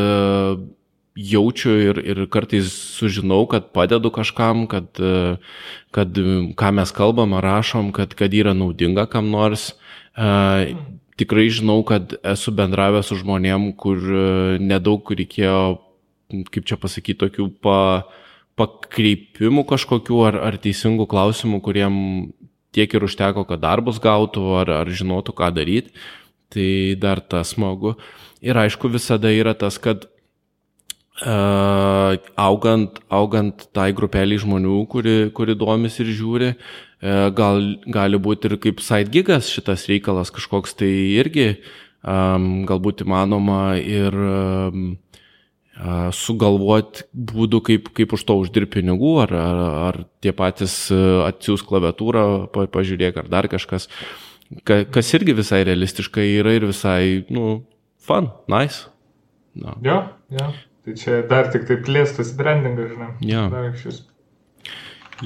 jaučiu ir, ir kartais sužinau, kad padedu kažkam, kad, kad ką mes kalbam ar rašom, kad, kad yra naudinga kam nors. Tikrai žinau, kad esu bendravęs su žmonėm, kur nedaug reikėjo, kaip čia pasakyti, tokių pa, pakreipimų kažkokių ar, ar teisingų klausimų, kuriem tiek ir užteko, kad darbus gautų ar, ar žinotų, ką daryti tai dar tas smagu. Ir aišku, visada yra tas, kad uh, augant, augant tai grupeliai žmonių, kuri, kuri domis ir žiūri, uh, gal, gali būti ir kaip side gigas šitas reikalas kažkoks tai irgi um, galbūt įmanoma ir um, uh, sugalvoti būdų, kaip, kaip už to uždirbti pinigų, ar, ar, ar tie patys atsiūs klaviatūrą, pa, pažiūrėk, ar dar kažkas. Uh, kas irgi visai realistiškai yra ir visai, nu, fun, nice. No. Jo, jo. Tai čia dar tik tai plėstas brandingas, žinai. Jo.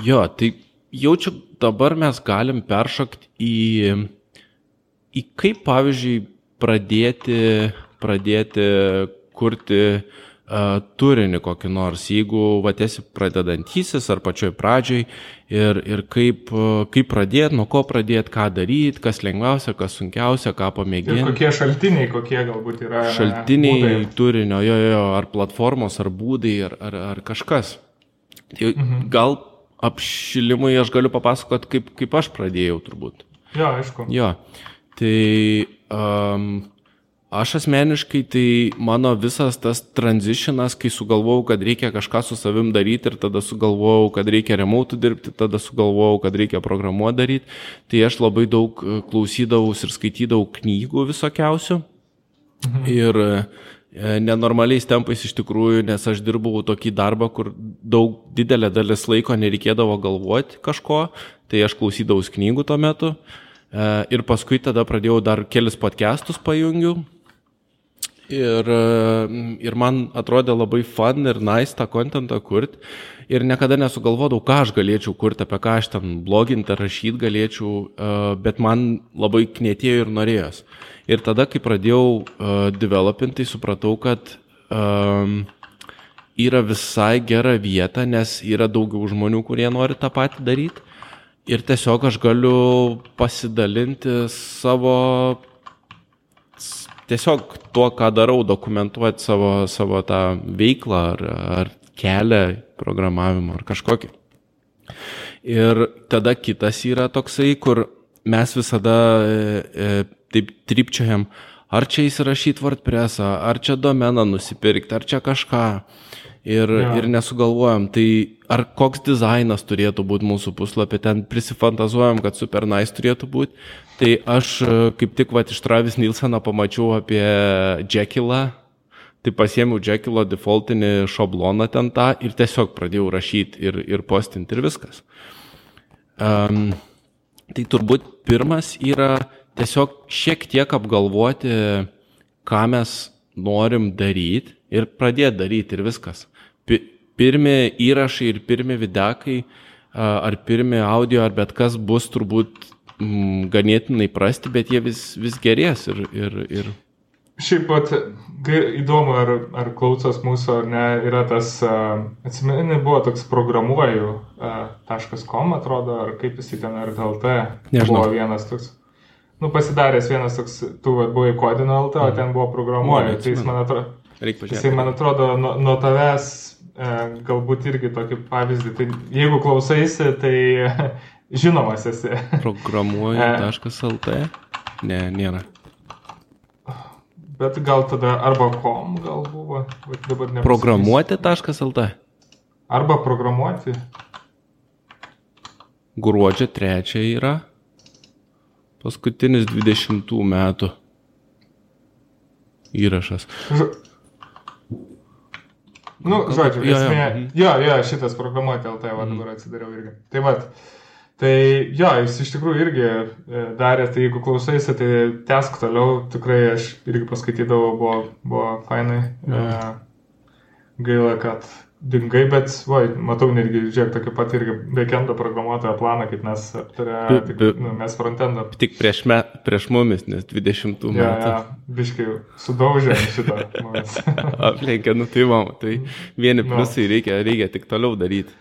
Jo, tai jaučiu, dabar mes galim peršokti į, į kaip, pavyzdžiui, pradėti, pradėti kurti turinį kokį nors, jeigu vatėsi pradedantysis ar pačioj pradžioj ir, ir kaip, kaip pradėti, nuo ko pradėti, ką daryti, kas lengviausia, kas sunkiausia, ką pamėginti. Kokie šaltiniai, kokie galbūt yra. Šaltiniai būdai. turinio, jo, jo, ar platformos, ar būdai, ar, ar, ar kažkas. Tai mhm. Gal apšilimui aš galiu papasakoti, kaip, kaip aš pradėjau turbūt. Jo, aišku. Jo. Tai um, Aš asmeniškai tai mano visas tas tranzitionas, kai sugalvojau, kad reikia kažką su savim daryti ir tada sugalvojau, kad reikia remote dirbti, tada sugalvojau, kad reikia programuoti daryti, tai aš labai daug e, klausydavau ir skaitydavau knygų visokiausių. Mhm. Ir e, nenormaliais tempais iš tikrųjų, nes aš dirbau tokį darbą, kur daug didelė dalis laiko nereikėdavo galvoti kažko, tai aš klausydavau knygų tuo metu. E, ir paskui tada pradėjau dar kelis podcastus pajungiu. Ir, e, ir man atrodė labai fun ir nice tą kontentą kurti. Ir niekada nesugalvodavau, ką aš galėčiau kurti, apie ką aš ten bloginti, rašyti galėčiau, e, bet man labai knėtėjo ir norėjos. Ir tada, kai pradėjau developinti, supratau, kad um, yra visai gera vieta, nes yra daugiau žmonių, kurie nori tą patį daryti. Ir tiesiog aš galiu pasidalinti savo, tiesiog tuo, ką darau, dokumentuoti savo, savo tą veiklą ar, ar kelią programavimo ar kažkokį. Ir tada kitas yra toksai, kur mes visada e, e, taip tripčiojam, ar čia įsirašyti WordPressą, ar čia domeną nusipirkti, ar čia kažką ir, ja. ir nesugalvojam, tai ar koks dizainas turėtų būti mūsų puslapį, ten prisifantazuojam, kad super nice turėtų būti. Tai aš e, kaip tik va iš Travis Nilseną pamačiau apie Jekyllą, tai pasiemiau Jekylo defaultinį šabloną ten tą ir tiesiog pradėjau rašyti ir, ir postinti ir viskas. Um, tai turbūt pirmas yra tiesiog šiek tiek apgalvoti, ką mes norim daryti ir pradėti daryti ir viskas pirmi įrašai ir pirmi videkai, ar pirmi audio, ar bet kas bus turbūt m, ganėtinai prasti, bet jie vis, vis gerės ir, ir, ir Šiaip pat įdomu, ar, ar klausos mūsų, ar ne, yra tas, atsimeni, buvo toks programuoju.com, atrodo, ar kaip jisai ten, ar LT, Nežinau. buvo vienas toks, nu, pasidaręs vienas toks, tu va, buvai kodino LT, o mhm. ten buvo programuoju, tai jis man atrodo, jisai man atrodo, nuo, nuo tavęs E, galbūt irgi tokį pavyzdį. Tai jeigu klausaisi, tai *laughs* žinomas esi. Programuoju.lt? Ne, nėra. Bet gal tada arba kom gal buvo, bet dabar ne. Programuoti.lt? Arba programuoti. Gruodžio 3 yra. Paskutinis 20 metų įrašas. Ž Nu, žodžiu, jo, esmė, jo, jo, jo šitas programuoti LT, va mhm. dabar atsidariau irgi. Tai va, tai jo, jis iš tikrųjų irgi e, darė, tai jeigu klausaisi, tai tesk toliau, tikrai aš irgi paskaitydavau, buvo, buvo fainai. Mhm. E, gaila, kad dingai, bet, oi, matau netgi, žiūrėk, tokį pat irgi backendo programuotojo planą, kaip mes aptarėme, nu, mes frontendo. Tik prieš, me, prieš mumis, nes 20 metų. Ja, ja, biškai sudaužė šitą. *laughs* Aplenkė, nu tai mam, tai vieni nu. pliusai no. reikia, reikia tik toliau daryti.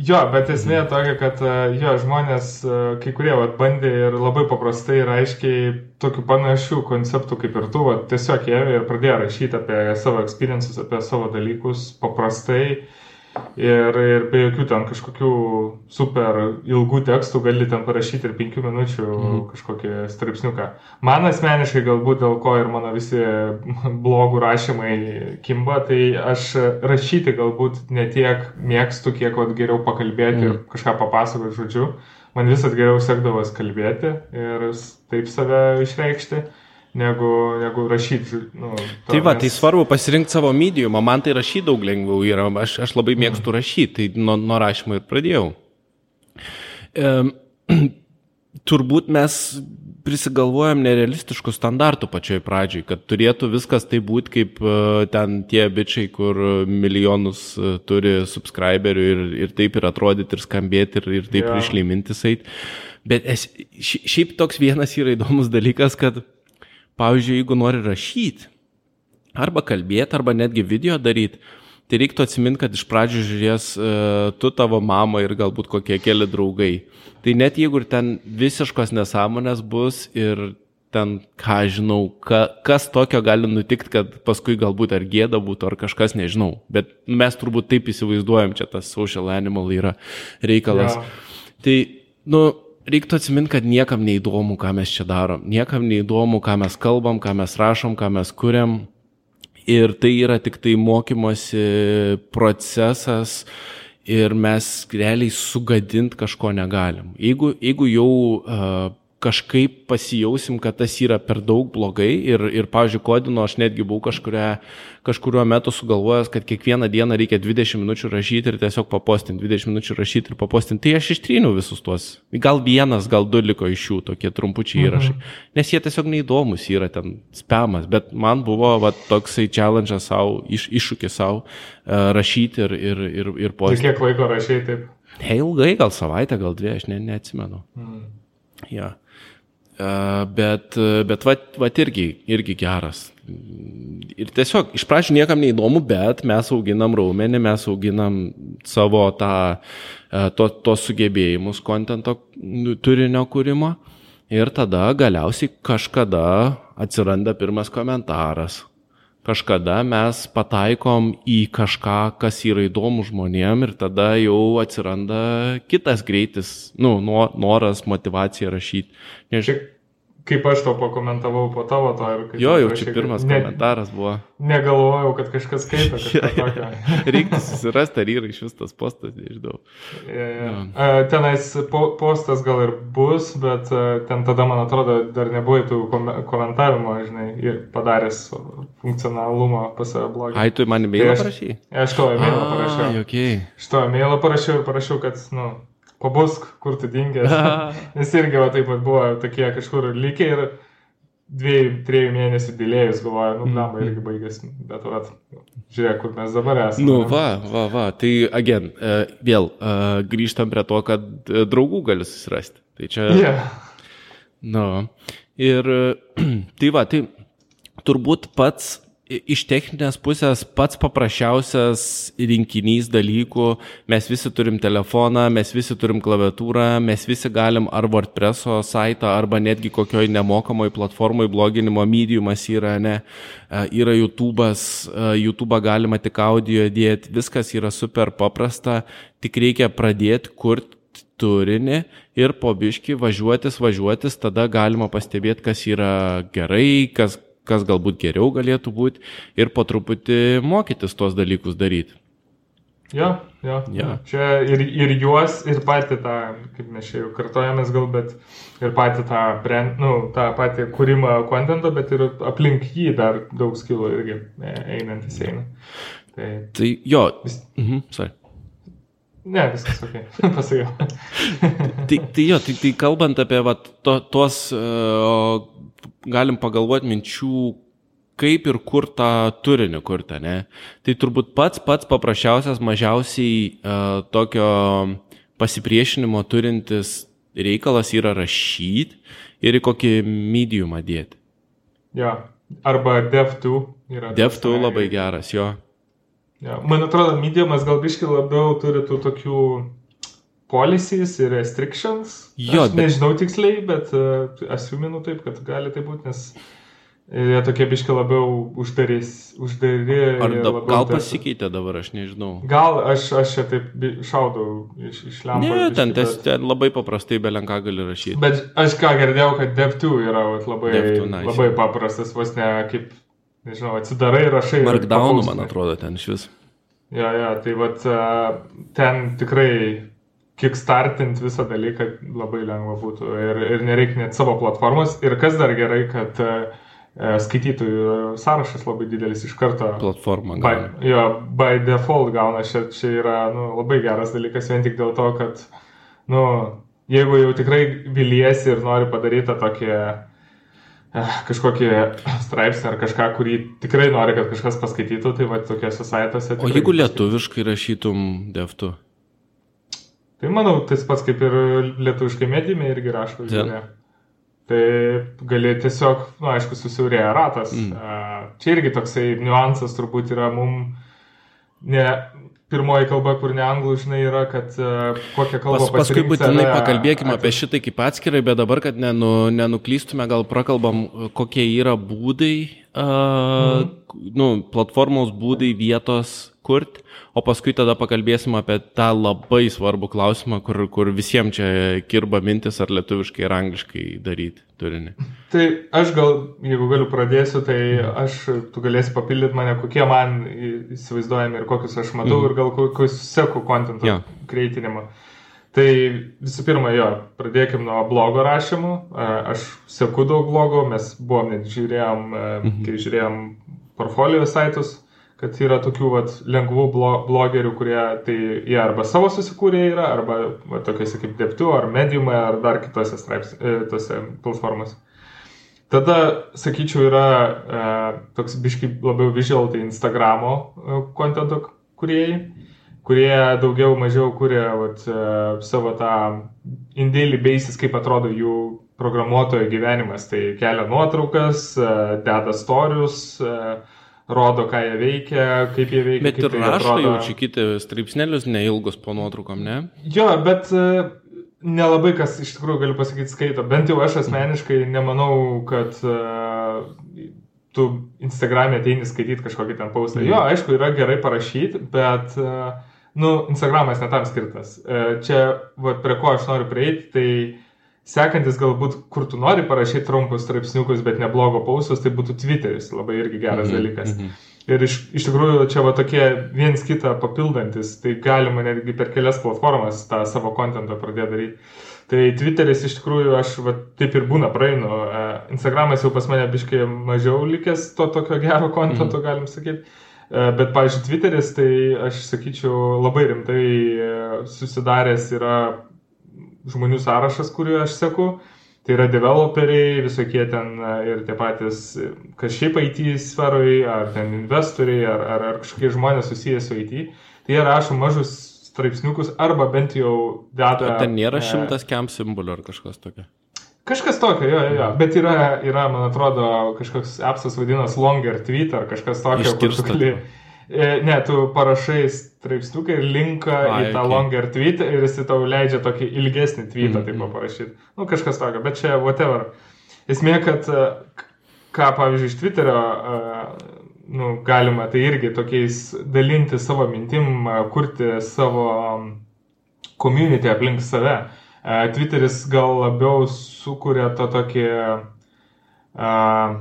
Jo, bet esmė tokia, kad e, jo, žmonės, e, kai kurie vat, bandė ir labai paprastai ir aiškiai tokių panašių konceptų kaip ir tu, vat, tiesiog jie ir pradėjo rašyti apie savo experiences, apie savo dalykus paprastai Ir, ir be jokių ten kažkokių super ilgų tekstų gali ten parašyti ir penkių minučių mm. kažkokį straipsniuką. Man asmeniškai galbūt dėl ko ir mano visi blogų rašymai kimba, tai aš rašyti galbūt ne tiek mėgstu, kiek vat, geriau pakalbėti mm. ir kažką papasakoti žodžiu. Man visat geriau sekdavas kalbėti ir taip save išreikšti negu, negu rašyti. Nu, to, tai va, tai nes... tai svarbu pasirinkti savo mediumą, man tai rašyti daug lengviau yra, aš, aš labai mėgstu mm. rašyti, tai nuo, nuo rašymo ir pradėjau. E, *clears throat* turbūt mes prisigalvojam nerealistiškų standartų pačioj pradžioj, kad turėtų viskas tai būti kaip uh, ten tie bičiai, kur milijonus uh, turi subscriberių ir, ir taip ir atrodyti ir skambėti ir, ir taip yeah. išlymintis eit. Bet es, šiaip toks vienas yra įdomus dalykas, kad Pavyzdžiui, jeigu nori rašyti, arba kalbėti, arba netgi video daryti, tai reiktų atsiminti, kad iš pradžių žiūrės uh, tu tavo mama ir galbūt kokie keli draugai. Tai net jeigu ir ten visiškos nesąmonės bus ir ten, ką žinau, ka, kas tokio gali nutikti, kad paskui galbūt ar gėda būtų, ar kažkas nežinau. Bet mes turbūt taip įsivaizduojam, čia tas social animal yra reikalas. Ja. Tai, nu, reiktų atsiminti, kad niekam neįdomu, ką mes čia darom. Niekam neįdomu, ką mes kalbam, ką mes rašom, ką mes kuriam. Ir tai yra tik tai mokymosi procesas ir mes realiai sugadinti kažko negalim. Jeigu, jeigu jau uh, kažkaip pasijausim, kad tas yra per daug blogai ir, ir pavyzdžiui, kodino aš netgi buvau kažkuria, kažkuriuo metu sugalvojęs, kad kiekvieną dieną reikia 20 minučių rašyti ir tiesiog papostinti, 20 minučių rašyti ir papostinti. Tai aš ištryniau visus tuos. Gal vienas, gal du liko iš jų tokie trumpučiai įrašai. Mhm. Nes jie tiesiog neįdomus yra ten spamas, bet man buvo va, toksai challenge savo, iš, iššūkis savo uh, rašyti ir, ir, ir, ir postinti. Kiek laiko rašai taip? Hey, ilgai, gal savaitę, gal dvi, aš ne, neatsimenu. Mm. Ja. Bet, bet va, va irgi, irgi geras. Ir tiesiog iš pradžių niekam neįdomu, bet mes auginam raumenį, mes auginam savo tą, to, tos sugebėjimus kontento turinio kūrimo ir tada galiausiai kažkada atsiranda pirmas komentaras, kažkada mes pataikom į kažką, kas yra įdomu žmonėm ir tada jau atsiranda kitas greitis, nu, noras, motivacija rašyti. Nežinau kaip aš to pakomentavau po tavo to ir kaip... Jo, jau čia pirmas ne, komentaras buvo. Negalvojau, kad kažkas skaito *laughs* kažką tokio. *laughs* Reikia susirasti, ar yra iš vis tas postas, nežinau. Ja, ja. No. Tenais po, postas gal ir bus, bet ten tada, man atrodo, dar nebuvo tų komentavimo, žinai, padaręs funkcionalumą pas save blogį. Ai, tu man e-mailą tai parašy? Aš to e-mailą parašiau. Okay. Aš to e-mailą parašiau ir parašiau, kad, nu, pabusk, kur tu dingęs. *laughs* Nes irgi va taip pat buvo tokie kažkur lygiai ir dviejų, trijų mėnesių dėlėjus galvoju, nu, blamba mm. irgi baigėsi, bet va, žiūrėk, kur mes dabar esame. Nu, va, va, va, tai again, uh, vėl uh, grįžtam prie to, kad uh, draugų gali susirasti. Tai čia. Yeah. Nu, ir *clears throat* tai va, tai turbūt pats iš techninės pusės pats paprasčiausias rinkinys dalykų, mes visi turim telefoną, mes visi turim klaviatūrą, mes visi galim ar WordPress'o saitą, arba netgi kokioj nemokamoj platformoj bloginimo mediumas yra, ne, e, yra YouTube'as, e, YouTube'ą galima tik audio dėti, viskas yra super paprasta, tik reikia pradėti kurti turinį ir po biški važiuotis, važiuotis, tada galima pastebėti, kas yra gerai, kas kas galbūt geriau galėtų būti ir po truputį mokytis tuos dalykus daryti. Jo, jo. Ja. Čia ir, ir juos, ir patį tą, kaip mes čia jau kartojamės gal, bet ir patį tą, brand, nu, tą patį kūrimą kontento, bet ir aplink jį dar daug skilų irgi e, einantis eina. Tai, tai jo. Vis... Mhm, sorry. Ne, viskas ok, *laughs* pasakiau. tai, tai jo, tai, tai kalbant apie va, to, tuos uh, galim pagalvoti minčių, kaip ir kur tą turinį kurti, ne? Tai turbūt pats pats paprasčiausias, mažiausiai uh, tokio pasipriešinimo turintis reikalas yra rašyti ir į kokį mediumą dėti. Jo, arba dev2 yra. Dev2 labai geras, jo. jo. Man atrodo, mediumas gal biškai labiau turi tų tokių policies ir restrictions. Jo, aš bet... nežinau tiksliai, bet uh, asuminu taip, kad gali tai būti, nes jie tokie biški labiau uždarys, uždari. Ar da, gal dar... pasikeitė dabar, aš nežinau. Gal aš, aš čia taip šaudau iš, iš lempos. Ne, ten, bet... ten labai paprastai belenką gali rašyti. Bet aš ką girdėjau, kad Dev2 yra vat, labai, Dev2, nice. labai paprastas, vos ne kaip, nežinau, atsidarai, rašai. Markdown, man atrodo, ten iš vis. Ja, ja, tai vat ten tikrai kickstartint visą dalyką labai lengva būtų ir, ir nereikia net savo platformos. Ir kas dar gerai, kad e, skaitytojų sąrašas labai didelis iš karto. Platforma. By, jo, by default gauna, čia, čia yra nu, labai geras dalykas vien tik dėl to, kad nu, jeigu jau tikrai viliesi ir nori padaryti tą tokį eh, kažkokį straipsnį ar kažką, kurį tikrai nori, kad kažkas paskaitytų, tai va tokiuose saituose. O jeigu lietuviškai rašytum devtu? Tai manau, tas pats kaip ir lietuviškai medijime irgi rašo žiūrė. Tai gali tiesiog, na, nu, aišku, susiaurėja ratas. Mm. Čia irgi toksai niuansas turbūt yra mum, ne, pirmoji kalba, kur ne anglų, žinai, yra, kad uh, kokią kalbą Pas, Paskui būtinai pakalbėkime apie šitai kaip atskirai, bet dabar, kad nenu, nenuklystume, gal prakalbam, kokie yra būdai, uh, mm. nu, platformos būdai vietos kurti, o paskui tada pakalbėsim apie tą labai svarbų klausimą, kur, kur visiems čia kirba mintis, ar lietuviškai ir angliškai daryti turinį. Tai aš gal, jeigu galiu pradėsiu, tai aš, tu galėsi papildyti mane, kokie man įsivaizduojami ir kokius aš matau mm. ir gal kokius seku kontento ja. kreitinimą. Tai visų pirma, jo, pradėkime nuo blogo rašymų. Aš seku daug blogų, mes buvom net žiūrėjom, mhm. kai žiūrėjom portfolio saitus, kad yra tokių vat, lengvų blogerių, kurie tai jie arba savo susikūrė yra, arba va, tokiuose kaip Deptu, ar Mediumai, ar dar kitose straips, e, tose platformose. Tada, sakyčiau, yra e, toks biškai labiau visual, tai Instagramo e, kontento kuriejai, kurie daugiau mažiau kuria vat, e, savo tą indėlį basis, kaip atrodo jų programuotojo gyvenimas. Tai kelia nuotraukas, e, deda storius, e, rodo, ką jie veikia, kaip jie veikia. Bet ir tai rašo atrodo... jau čia kiti straipsnelius, neilgus po nuotraukom, ne? Jo, bet e, nelabai kas iš tikrųjų galiu pasakyti skaito. Bent jau aš asmeniškai nemanau, kad uh, tu Instagram'e ateini skaityti kažkokį ten paustą. Mm. Jo, aišku, yra gerai parašyti, bet, uh, nu, Instagramas netam skirtas. Čia, va, prie ko aš noriu prieiti, tai Sekantis galbūt, kur tu nori parašyti trumpus straipsniukus, bet neblogo paustus, tai būtų Twitteris, labai irgi geras -hmm, dalykas. -hmm. Ir iš, iš tikrųjų čia va tokie viens kitą papildantis, tai galima netgi per kelias platformas tą savo kontentą pradėti daryti. Tai Twitteris iš tikrųjų aš va, taip ir būna praeinu. E, Instagramas jau pas mane biškai mažiau likęs to tokio gero kontento, mm. galim sakyti. E, bet, pavyzdžiui, Twitteris, tai aš sakyčiau, labai rimtai e, susidaręs yra žmonių sąrašas, kurį aš seku. Tai yra developeriai, visokie ten ir tie patys, kas šiaip IT sferoje, ar ten investoriai, ar, ar, ar kažkokie žmonės susijęs su IT. Tai jie rašo mažus straipsniukus arba bent jau deda. Ar ten nėra e, šimtas kem simbolių ar kažkas tokio? Kažkas tokio, jo, jo, jo. Bet yra, yra, man atrodo, kažkoks appsas vadinamas longer tweet ar kažkas tokio, Iškirsta. kur tu gali E, ne, tu parašai straipsniuką ir linką A, į tą okay. longer tweet ir jis tau leidžia tokį ilgesnį tweetą mm -hmm. taip parašyti. Nu, kažkas tokio, bet čia whatever. Esmė, kad e, ką, pavyzdžiui, iš Twitterio e, nu, galima, tai irgi tokiais dalinti savo mintim, kurti savo community aplink save. Twitteris gal labiau sukuria tą tokį uh,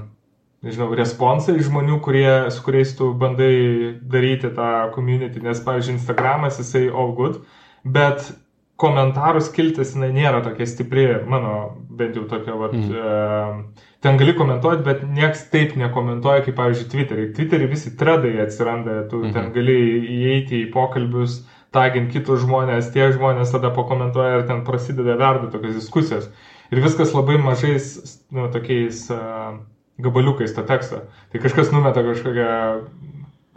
nežinau, responsai žmonių, kurie, su kuriais tu bandai daryti tą community, nes, pavyzdžiui, Instagramas jisai all good, bet komentarų skiltis jinai nėra tokia stipri, mano bent jau tokia, vat, mm. e, ten gali komentuoti, bet nieks taip nekomentuoja, kaip, pavyzdžiui, Twitter'į. Twitter'į visi tredai atsiranda, tu mm ten gali įeiti į pokalbius, taginti kitus žmonės, tie žmonės tada pakomentuoja ir ten prasideda verda tokios diskusijos. Ir viskas labai mažais, nu, tokiais uh, gabaliukais tą tekstą. Tai kažkas numeta kažkokią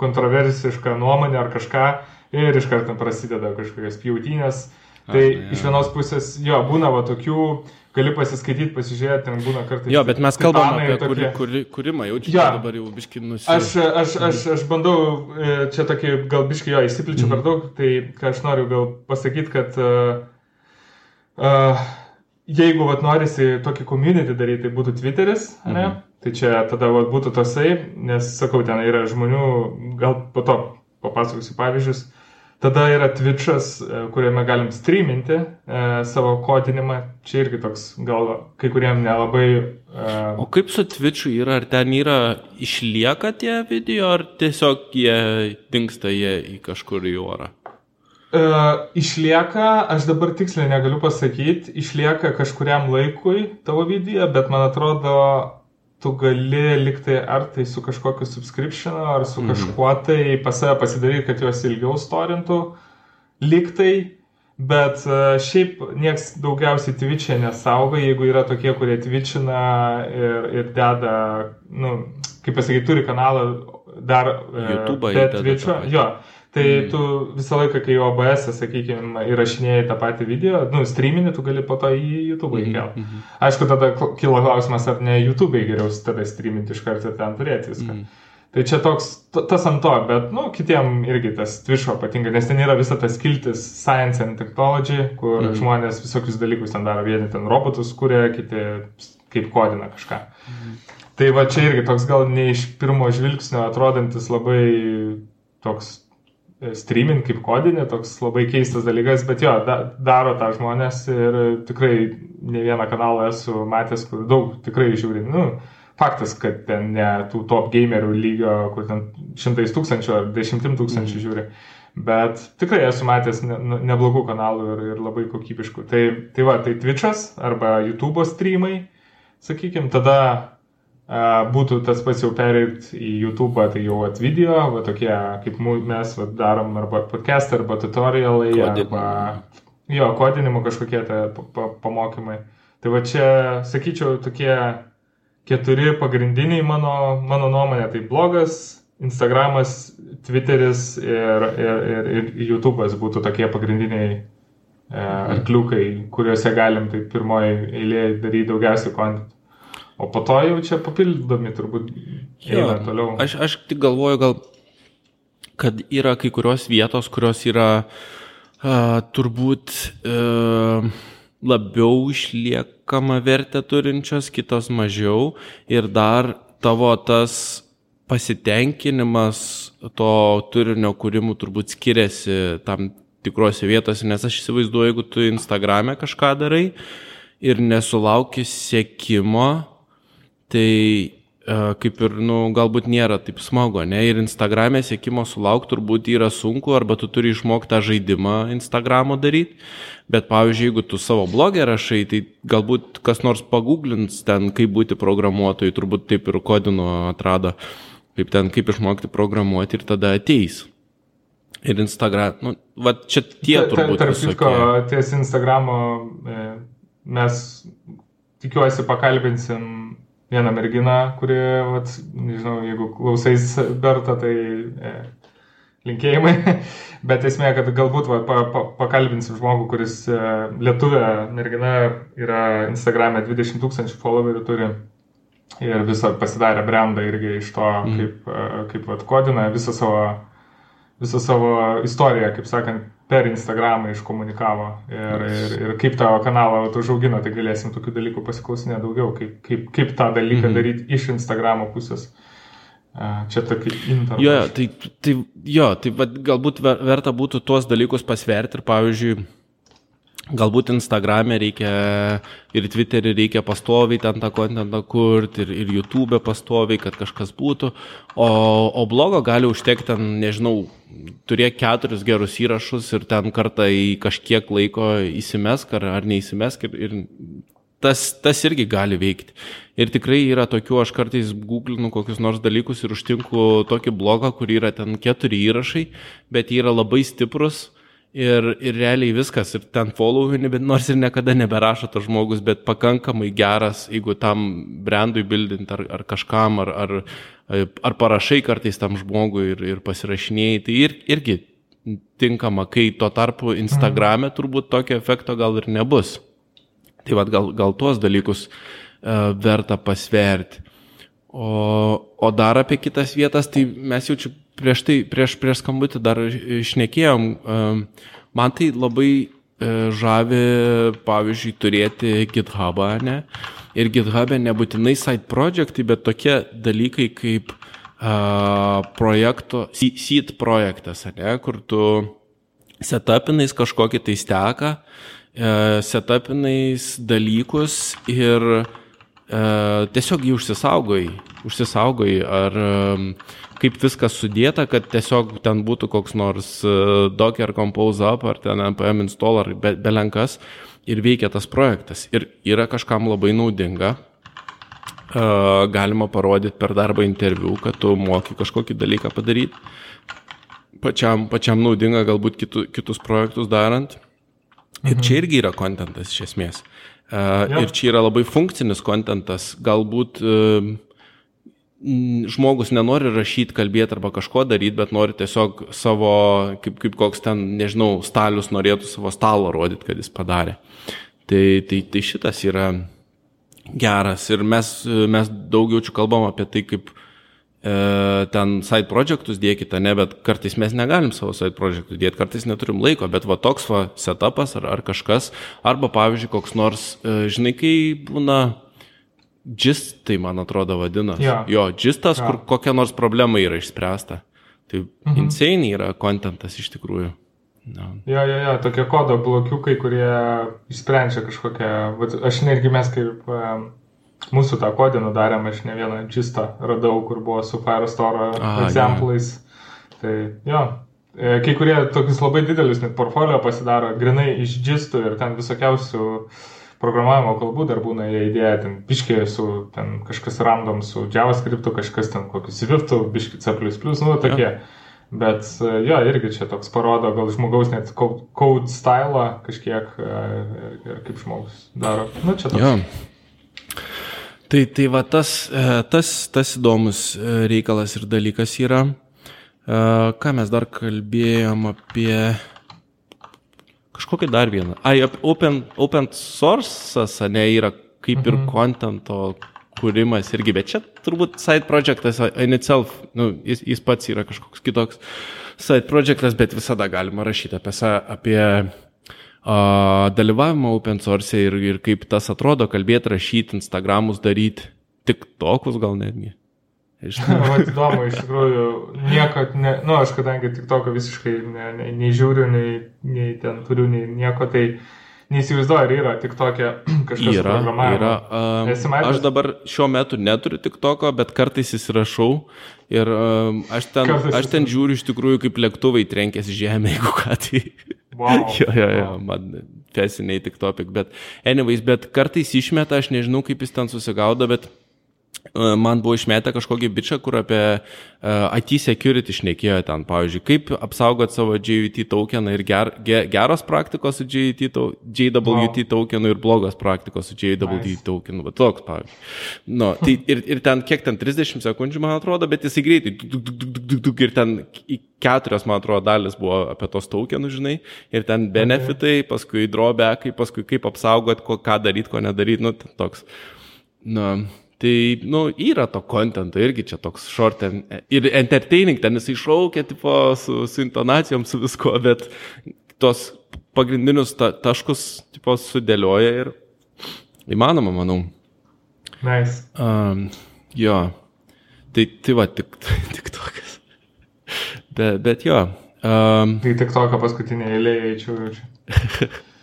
kontroversišką nuomonę ar kažką ir iš karto prasideda kažkokios pjautynės. Tai A, ja. iš vienos pusės, jo, būna va tokių, gali pasiskaityti, pasižiūrėti, ten būna kartais. Jo, bet mes kalbame apie tokie... kuri, kūrimą, jau čia ja. dabar jau biški nusipirkti. Aš, aš, aš, aš bandau, e, čia tokį, gal biški jo, įsipličiu mm -hmm. per daug, tai ką aš noriu gal pasakyti, kad uh, uh, jeigu vat, norisi tokį community daryti, tai būtų Twitteris, mhm. ne? Tai čia tada vat, būtų tasai, nes sakau, ten yra žmonių, gal po to papasakosiu pavyzdžius. Tada yra Twitch'as, e, kuriame galim streaminti e, savo kodinimą. Čia irgi toks gal kai kuriem nelabai. E... O kaip su Twitch'u yra? Ar ten yra išlieka tie video, ar tiesiog jie dinksta jie į kažkur į orą? E, išlieka, aš dabar tiksliai negaliu pasakyti, išlieka kažkuriam laikui tavo video, bet man atrodo tu gali liktai ar tai su kažkokiu subscriptionu, ar su mhm. kažkuo tai pas save pasidaryti, kad juos ilgiau storintų, liktai, bet e, šiaip nieks daugiausiai Twitch'e nesaugo, jeigu yra tokie, kurie Twitch'ina ir, ir deda, nu, kaip pasakyti, turi kanalą dar e, YouTube'ą. Bet Twitch'o, jo. Tai mm. tu visą laiką, kai OBS, sakykime, įrašinėjai tą patį video, nu, streaminį, tu gali po to į YouTube įkelti. Mm -hmm. Aišku, tada kilo klausimas, ar ne YouTube geriau tada streaminti iš karto ir ten turėti viską. Mm. Tai čia toks, tas ant to, bet, nu, kitiem irgi tas Twitch'o patinka, nes ten yra visa tas skiltis Science and Technology, kur mm. žmonės visokius dalykus ten daro, vieni ten robotus kuria, kiti kaip kodina kažką. Mm. Tai va čia irgi toks gal ne iš pirmo žvilgsnio atrodantis labai toks streaming kaip kodinė, toks labai keistas dalykas, bet jo, da, daro tą žmonės ir tikrai ne vieną kanalą esu matęs, kur daug tikrai žiūri. Nu, faktas, kad ten ne tų top gamerių lygio, kur ten šimtais tūkstančių ar dešimtim tūkstančių mm. žiūri. Bet tikrai esu matęs ne, neblogų kanalų ir, ir labai kokybiškų. Tai, tai va, tai Twitch'as arba YouTube streamai, sakykime, tada būtų tas pats jau pereit į YouTube, tai jau at video, va tokie kaip mes va, darom arba podcast, arba tutorialai, Kodinimo. arba jo, kodinimo kažkokie tai pamokymai. Tai va čia, sakyčiau, tokie keturi pagrindiniai mano, mano nuomonė. Tai blogas, Instagramas, Twitteris ir, ir, ir, ir YouTube'as būtų tokie pagrindiniai e, arkliukai, kuriuose galim tai pirmoji eilėje daryti daugiausiai kontent. O po to jau čia papildomi turbūt eina toliau. Aš, aš tik galvoju, gal, kad yra kai kurios vietos, kurios yra uh, turbūt uh, labiau išliekama vertę turinčios, kitos mažiau ir dar tavo tas pasitenkinimas to turinio kūrimų turbūt skiriasi tam tikrose vietose, nes aš įsivaizduoju, jeigu tu Instagram'e kažką darai ir nesulauki sėkimo, tai kaip ir, nu, galbūt nėra taip smagu, ne? Ir Instagram'e sėkimo sulaukti turbūt yra sunku, arba tu turi išmokti tą žaidimą Instagramo daryti. Bet, pavyzdžiui, jeigu tu savo blogę rašai, tai galbūt kas nors pagooglins ten, kaip būti programuotojui, turbūt taip ir kodino atrado, kaip ten, kaip išmokti programuoti ir tada ateis. Ir Instagram, nu, va čia tie turbūt. Tarp kitko, ties Instagramo e, mes tikiuosi pakalbinsim vieną merginą, kuri, vat, nežinau, jeigu klausais Berta, tai e, linkėjimai, *laughs* bet esmė, kad galbūt va, pa, pa, pakalbinsim žmogų, kuris e, lietuvė mergina yra Instagram'e 20 tūkstančių followerių turi ir visą pasidarė brandą irgi iš to, mm. kaip, e, kaip vat, kodina visą savo, visą savo istoriją, kaip sakant, per Instagramą iškomunikavo ir, ir, ir kaip tavo kanalą užaugino, tai galėsim tokių dalykų pasiklausinę daugiau, kaip, kaip, kaip tą dalyką mhm. daryti iš Instagramo pusės. Čia tokį internetu. Jo, tai, tai, jo, tai va, galbūt verta būtų tuos dalykus pasverti ir, pavyzdžiui, galbūt Instagram'e reikia ir Twitter'e reikia pastoviai ten tą kontentą kurti ir, ir YouTube pastoviai, kad kažkas būtų, o, o blogo gali užtekti ten, nežinau, turėk keturis gerus įrašus ir ten kartą į kažkiek laiko įsimesk ar, ar neįsimesk ir, ir tas, tas irgi gali veikti. Ir tikrai yra tokių, aš kartais googlinu kokius nors dalykus ir užtinku tokį blogą, kur yra ten keturi įrašai, bet jie yra labai stiprus ir, ir realiai viskas, ir ten followini, bet nors ir niekada neberašo tas žmogus, bet pakankamai geras, jeigu tam brandui bildint ar, ar kažkam, ar, ar, ar parašai kartais tam žmogui ir, ir pasirašinėjai, tai ir, irgi tinkama, kai tuo tarpu Instagrame turbūt tokio efekto gal ir nebus. Tai vad gal, gal tuos dalykus uh, verta pasverti. O, o dar apie kitas vietas, tai mes jau čia prieš tai, prieš, prieš skambutį dar išnekėjom. Uh, man tai labai uh, žavi, pavyzdžiui, turėti GitHubą, ne? Ir GitHub'e nebūtinai side projectai, bet tokie dalykai kaip uh, projekto, seed projektas, ne? Kur tu setupinais kažkokį tai steką, E, setupinais dalykus ir e, tiesiog jį užsisaugai, užsisaugai ar e, kaip viskas sudėta, kad tiesiog ten būtų koks nors Docker Compose Up ar ten NPM install ar be, belenkas ir veikia tas projektas. Ir yra kažkam labai naudinga, galima parodyti per darbą interviu, kad tu moki kažkokį dalyką padaryti. Pačiam, pačiam naudinga galbūt kitu, kitus projektus darant. Ir čia irgi yra kontentas iš esmės. Ja. Ir čia yra labai funkcinis kontentas. Galbūt uh, žmogus nenori rašyti, kalbėti arba kažko daryti, bet nori tiesiog savo, kaip, kaip koks ten, nežinau, stalius norėtų savo stalo rodyti, kad jis padarė. Tai, tai, tai šitas yra geras ir mes, mes daugiau čia kalbam apie tai, kaip uh, E, ten side projectus dėkite, ne, bet kartais mes negalim savo side projectų dėti, kartais neturim laiko, bet va toks va setupas ar, ar kažkas, arba pavyzdžiui koks nors, e, žinai, kai būna gist, tai man atrodo vadina. Ja. Jo, gistas, ja. kur kokia nors problema yra išspręsta. Tai mhm. insane yra kontentas iš tikrųjų. No. Jo, jo, jo, tokie kodo blokiukai, kurie išsprendžia kažkokią, aš netgi mes kaip um, mūsų tą kodinų darėm, aš ne vieną čistą radau, kur buvo su Firestore egzemplais. Tai jo, E, kai kurie tokius labai didelius net portfolio pasidaro, grinai iš džistų ir ten visokiausių programavimo kalbų dar būna jie idėja, ten biškiai su ten kažkas random su JavaScript, kažkas ten kokius Swift, biškiai C++, nu tokie. Ja. Bet e, jo, irgi čia toks parodo gal žmogaus net code stylą kažkiek e, ir kaip žmogus daro. Nu, čia toks. Jo. Tai, tai va tas, tas, tas įdomus reikalas ir dalykas yra. Ką mes dar kalbėjom apie kažkokį dar vieną. Ai, open, open source'as, ne, yra kaip mhm. ir kontento kūrimas irgi, bet čia turbūt side projectas in itself, nu, jis, jis pats yra kažkoks kitoks side projectas, bet visada galima rašyti apie, apie dalyvavimą open source ir, ir kaip tas atrodo, kalbėti, rašyti, Instagramus daryti, tik tokus gal netgi. *laughs* Vat įdomu, iš tikrųjų, niekad, ne, nu, aš kadangi tik tokio visiškai ne, ne, nei žiūriu, nei, nei ten turiu, nei nieko, tai neįsivaizduoju, ar yra tik tokia *clears throat* kažkokia yra, yra. Um, aš dabar šiuo metu neturiu tik toko, bet kartais įsirašau ir um, aš, ten, kartais aš ten žiūriu iš tikrųjų, kaip lėktuvai trenkėsi žemė, *laughs* jeigu ką tai. Wow. *laughs* jo, jo, jo, man fesiniai tik topik, bet anyways, bet kartais išmeta, aš nežinau, kaip jis ten susigaudo, bet man buvo išmetę kažkokį bičią, kur apie uh, IT security šnekėjo ten, pavyzdžiui, kaip apsaugot savo JWT tokeną ir ger, ger, geros praktikos su JWT, JWT wow. tokenu ir blogos praktikos su JWT nice. tokenu, bet toks, pavyzdžiui. No, tai ir, ir ten kiek ten 30 sekundžių, man atrodo, bet jisai greitai, duk, duk, duk, duk, ir ten keturios, man atrodo, dalis buvo apie tos tokenus, žinai, ir ten benefitai, okay. paskui drawbackai, paskui kaip apsaugot, ko, ką daryti, ko nedaryti, nu, toks. Na, no, Tai, nu, yra to kontento irgi čia toks short and, ir entertaining, ten jis iššaukia, tipo, su, su intonacijom, su visko, bet tos pagrindinius ta, taškus, tipo, sudėlioja ir įmanoma, manau. Nice. Um, jo. Tai, tai va, tik, *laughs* tik tokas. Bet, bet jo. Um, tai tik toką paskutinį eilę eičiau čia. *laughs*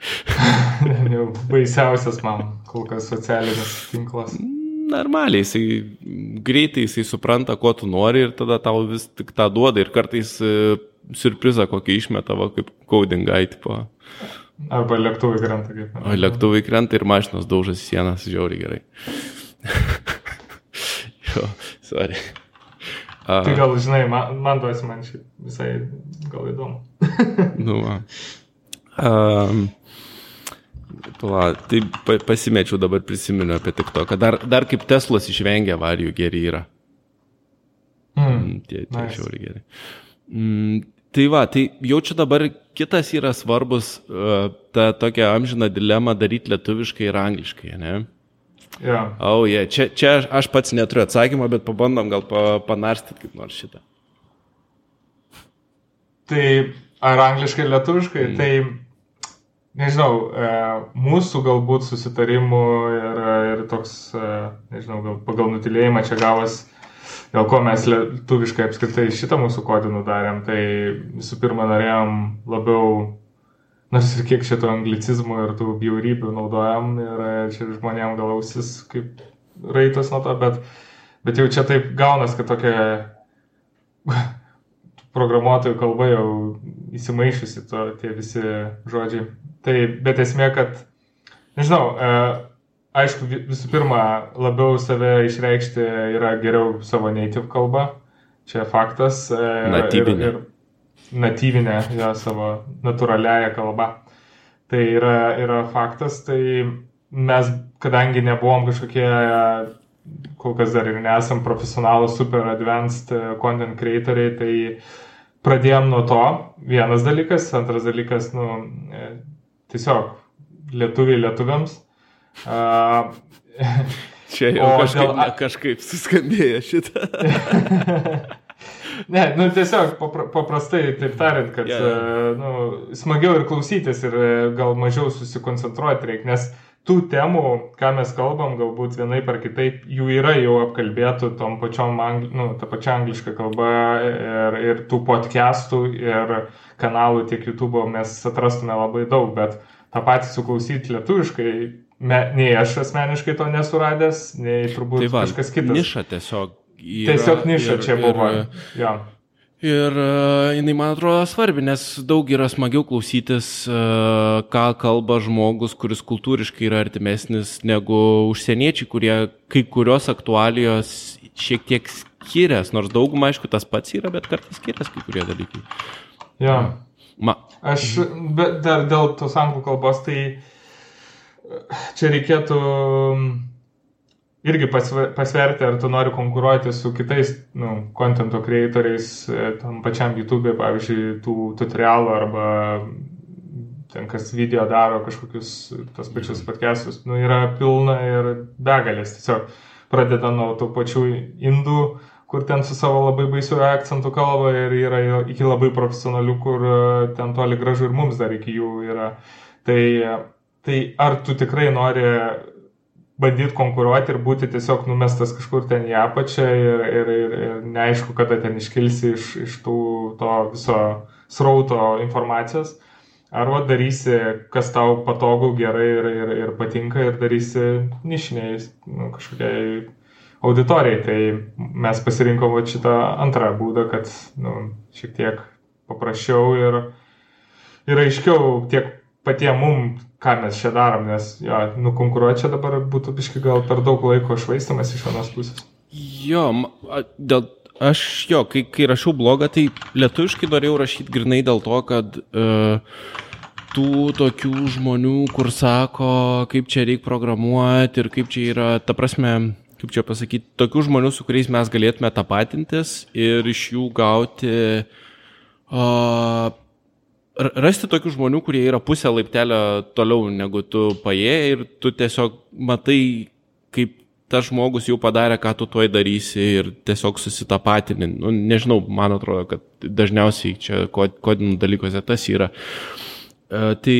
*laughs* jau baisiausias man kol kas socialinis tinklas. Normaliai, jisai greitai jisai supranta, ko tu nori ir tada tau vis tik tą duoda ir kartais e, surprizą kokį išmeta, va, kaip codingai tipo. Arba lėktuvai krenta kaip. O lėktuvai krenta ir mašinos daužas sienas, žiauriai gerai. *laughs* jo, sorry. Uh, tai gal, žinai, man, man duosi man šiaip visai gal įdomu. nu, va. *laughs* Um, Pala, tai pasimečiau dabar prisiminiau apie tik to, kad dar, dar kaip Teslas išvengia avarijų geri yra. Mm, mm tie tie nice. žiauri geri. Mm, tai va, tai jaučiu dabar kitas yra svarbus, uh, ta tokia amžina dilema daryti lietuviškai ir angliškai, ne? Yeah. Oh, yeah. čia, čia aš pats neturiu atsakymą, bet pabandom gal pa, panarstyti kaip nors šitą. Tai ar angliškai ir lietuviškai, mm. tai nežinau, e, mūsų galbūt susitarimų ir, ir toks, e, nežinau, gal pagal nutilėjimą čia gavas, dėl ko mes lietuviškai apskritai šitą mūsų kodinų darėm, tai visų pirma norėjom labiau, nors ir kiek šito anglicizmų ir tų bjaurybių naudojam ir čia žmonėm gal ausis kaip raitas nuo to, bet, bet jau čia taip gaunas, kad tokia *laughs* programuotojų kalba jau įsimaišusi to, tie visi žodžiai. Tai, bet esmė, kad, nežinau, e, aišku, visų pirma, labiau save išreikšti yra geriau savo native kalba, čia faktas. E, natyvinė. Ir, ir natyvinė, jo, savo natūraliaja kalba. Tai yra, yra faktas, tai mes, kadangi nebuvom kažkokie kol kas dar ir nesam profesionalus, super advanced content creatoriai, tai pradėjom nuo to, vienas dalykas, antras dalykas, nu, e, tiesiog lietuviai lietuviams. Uh, Čia jau kažkaip, dėl... kažkaip suskambėjo šitą. *laughs* ne, nu tiesiog papra, paprastai taip tariant, kad yeah. nu, smagiau ir klausytis ir gal mažiau susikoncentruoti reikia, nes uh, tų temų, ką mes kalbam, galbūt vienaip ar kitaip, jų yra jau apkalbėtų tom pačiom, angli, nu, ta pačia angliška kalba ir, ir tų podcastų ir kanalų tiek YouTube mes atrastume labai daug, bet tą patį suklausyti lietuviškai, me, nei aš asmeniškai to nesuradęs, nei turbūt tai va, kažkas kitas. Niša tiesiog. Yra, tiesiog niša ir, čia buvo. Ir, ja. Ir uh, jinai, man atrodo, svarbi, nes daug yra smagiau klausytis, uh, ką kalba žmogus, kuris kultūriškai yra artimesnis negu užsieniečiai, kurie kai kurios aktualijos šiek tiek skiriasi, nors daugumą, aišku, tas pats yra, bet kartais skiriasi kai kurie dalykai. Ja. Ma. Aš, dar dėl tos anglų kalbos, tai čia reikėtų irgi pasverti, ar tu nori konkuruoti su kitais, nu, contento creatoriais, e, tam pačiam YouTube, pavyzdžiui, tų tutorialų arba ten kas video daro kažkokius tos pačius podcastus, nu, yra pilna ir begalės. Tiesiog pradeda nuo tų pačių indų, kur ten su savo labai baisiu akcentu kalba ir yra iki labai profesionalių, kur e, ten toli gražu ir mums dar iki jų yra. Tai, tai ar tu tikrai nori bandyti konkuruoti ir būti tiesiog numestas kažkur ten į apačią ir, ir, ir, ir neaišku, kada ten iškilsi iš, iš tų, to viso srauto informacijos. Arba darysi, kas tau patogu, gerai ir, ir, ir patinka ir darysi nišiniai nu, kažkokiai auditorijai. Tai mes pasirinkom šitą antrą būdą, kad nu, šiek tiek paprasčiau ir, ir aiškiau tiek patiem mum, ką mes čia darom, nes jo, nukonkuruoti čia dabar būtų biški gal per daug laiko švaistamas iš vienos pusės. Jo, dėl, aš jo, kai, kai rašiau blogą, tai lietuviškai norėjau rašyti grinai dėl to, kad uh, tų tokių žmonių, kur sako, kaip čia reikia programuoti ir kaip čia yra, ta prasme, kaip čia pasakyti, tokių žmonių, su kuriais mes galėtume tapatintis ir iš jų gauti uh, rasti tokių žmonių, kurie yra pusę laiptelio toliau negu tu paėjai ir tu tiesiog matai, kaip tas žmogus jau padarė, ką tu tuoj darysi ir tiesiog susitapatini. Nu, nežinau, man atrodo, kad dažniausiai čia kodinų dalykuose tas yra. E, tai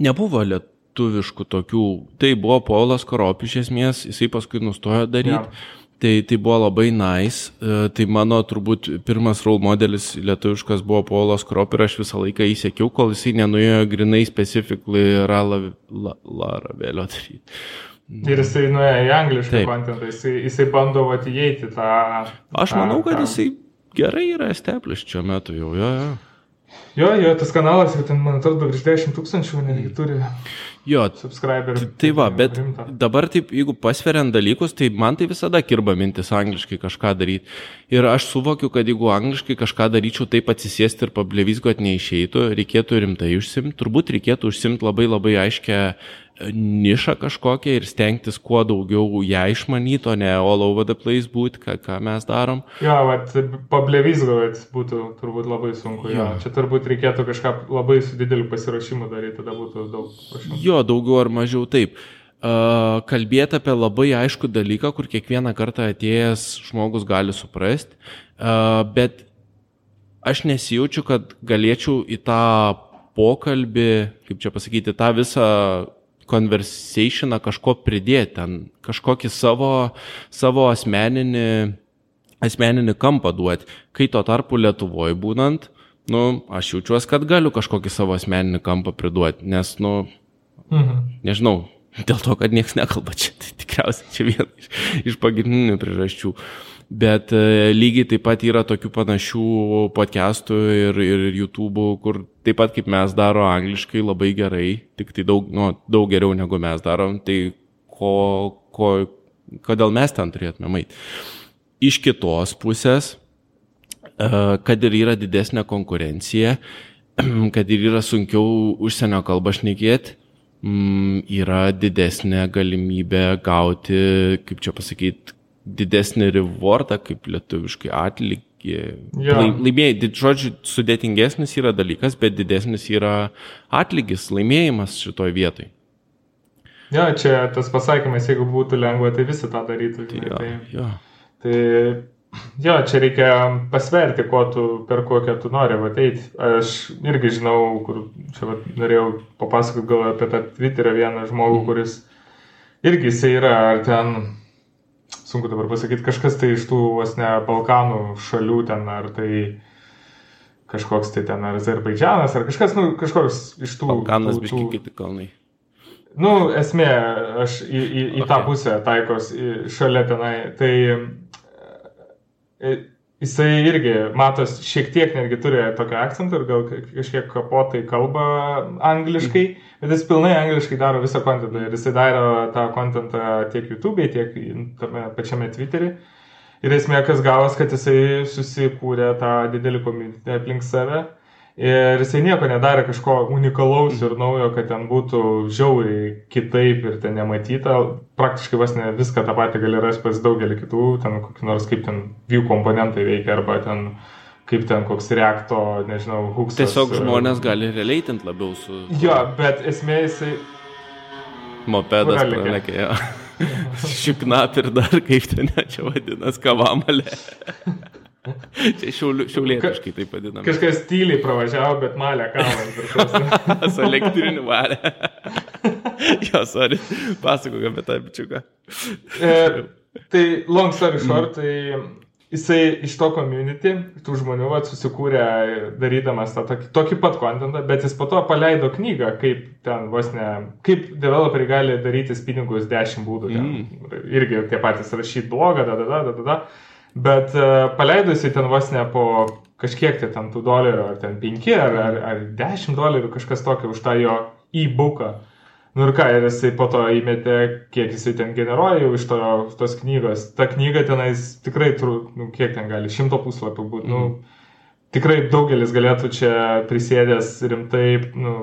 nebuvo lietuviškų tokių. Tai buvo Paulas Korop iš esmės, jisai paskui nustojo daryti. Ja. Tai, tai buvo labai nice. E, tai mano turbūt pirmas role modelis lietuviškas buvo Paulas Krop ir aš visą laiką įsiekiau, kol jisai nenuėjo grinai specifically Laravelio daryti. Ir jisai nuėjo į anglišką kontentą, jisai, jisai bando atėjti tą... Aš manau, kad jisai gerai yra established šiuo metu jau, jo, jo. Jo, jo, tas kanalas jau ten, man atrodo, virš 10 tūkstančių netgi turi. Jo, subscriberių. Tai va, bet rimta. dabar taip, jeigu pasveriant dalykus, tai man tai visada kirba mintis angliškai kažką daryti. Ir aš suvokiu, kad jeigu angliškai kažką daryčiau, taip atsisėsti ir pablevizgot neišeitų, reikėtų rimtai užsimti. Turbūt reikėtų užsimti labai labai aiškę nišą kažkokią ir stengtis kuo daugiau ją išmanyti, o ne all over the place būti, ką, ką mes darom. Jo, vat, pablevizgovėt būtų turbūt labai sunku. Jo. Jo. Čia turbūt reikėtų kažką labai su dideliu pasirašymu daryti, tada būtų daug prašymų. Jo, daugiau ar mažiau taip. Uh, kalbėti apie labai aišku dalyką, kur kiekvieną kartą atėjęs žmogus gali suprasti, uh, bet aš nesijaučiu, kad galėčiau į tą pokalbį, kaip čia pasakyti, tą visą conversationą kažko pridėti, ten kažkokį savo, savo asmeninį, asmeninį kampą duoti. Kai tuo tarpu Lietuvoje būnant, nu, aš jaučiuosi, kad galiu kažkokį savo asmeninį kampą priduoti, nes, nu, mhm. nežinau, dėl to, kad niekas nekalba čia, tai tikriausiai čia viena iš, iš pagrindinių priežasčių. Bet e, lygiai taip pat yra tokių panašių podcastų ir, ir YouTube, kur taip pat kaip mes daro angliškai labai gerai, tik tai daug, nu, daug geriau negu mes darom, tai ko, ko, kodėl mes ten turėtume mait. Iš kitos pusės, e, kad ir yra didesnė konkurencija, *clears throat* kad ir yra sunkiau užsienio kalbą šnekėti, yra didesnė galimybė gauti, kaip čia pasakyti, didesnį rewardą, kaip lietuviškai atlygį. Ja. Laimėjai, žodžiu, sudėtingesnis yra dalykas, bet didesnis yra atlygis, laimėjimas šitoj vietoj. Ja, čia tas pasakymas, jeigu būtų lengva, tai visi tą darytų. Tai, ja, tai, ja. tai jo, čia reikia pasverti, ko tu, per kokią tu nori ateiti. Aš irgi žinau, kur čia vat, norėjau papasakoti gal apie tą Twitter'ą vieną žmogų, mm. kuris irgi jisai yra, ar ten sunku dabar pasakyti, kažkas tai iš tų vos ne Balkanų šalių ten, ar tai kažkoks tai ten, ar Azerbaidžianas, ar kažkas, nu, kažkoks iš tų. Balkanas biški kiti kalnai. Nu, esmė, aš į, į, į okay. tą pusę taikos, šalia tenai, tai jisai irgi, matos, šiek tiek netgi turi tokio akcentą ir gal kažkiek kapotai kalba angliškai, bet jis pilnai angliškai daro visą kontentą ir jisai daro tą kontentą tiek YouTube, tiek tame pačiame Twitter'į. Ir esmė, kas gavos, kad jisai susikūrė tą didelį komunitį aplink save Ir jisai nieko nedarė kažko unikalaus ir naujo, kad ten būtų žiauriai kitaip ir ten nematyta. Praktiškai vos ne viską tą patį gali rasti pas daugelį kitų, ten kokį nors kaip ten view komponentai veikia arba ten kaip ten koks reakto, nežinau, hooksas. Tiesiog žmonės gali relatint labiau su... Jo, bet esmė jisai... Mopedas pralekė, jo. *laughs* Šiknap ir dar kaip ten čia vadinas, kavamalė. *laughs* *laughs* Čia šiaulietiškai taip vadiname. Kažkas tyliai pravažiavo, bet malė kalbant. *laughs* Su elektriniu valė. *laughs* jo, sorry, pasakok apie tą bičiuką. e, tai long story short, tai jisai iš to community, tų žmonių vat, susikūrė darydamas tą tokį, tokį pat kontentą, bet jis po to paleido knygą, kaip ten vos ne, kaip developeriai gali daryti pinigus 10 būdų. Ten, mm. Irgi tie patys rašyti blogą, da, da, da, da, da. Bet uh, paleidusi ten vos ne po kažkiek tai ten tų dolerių, ar ten 5, ar, ar, ar 10 dolerių kažkas tokio už tą jo e-booką. Nu ir ką, ir jisai po to įmetė, kiek jisai ten generuoja jau iš to, tos knygos. Ta knyga tenais tikrai, tru, nu, kiek ten gali, šimto puslapių būti. Mm. Nu, mhm. tikrai daugelis galėtų čia prisėdęs rimtai, nu,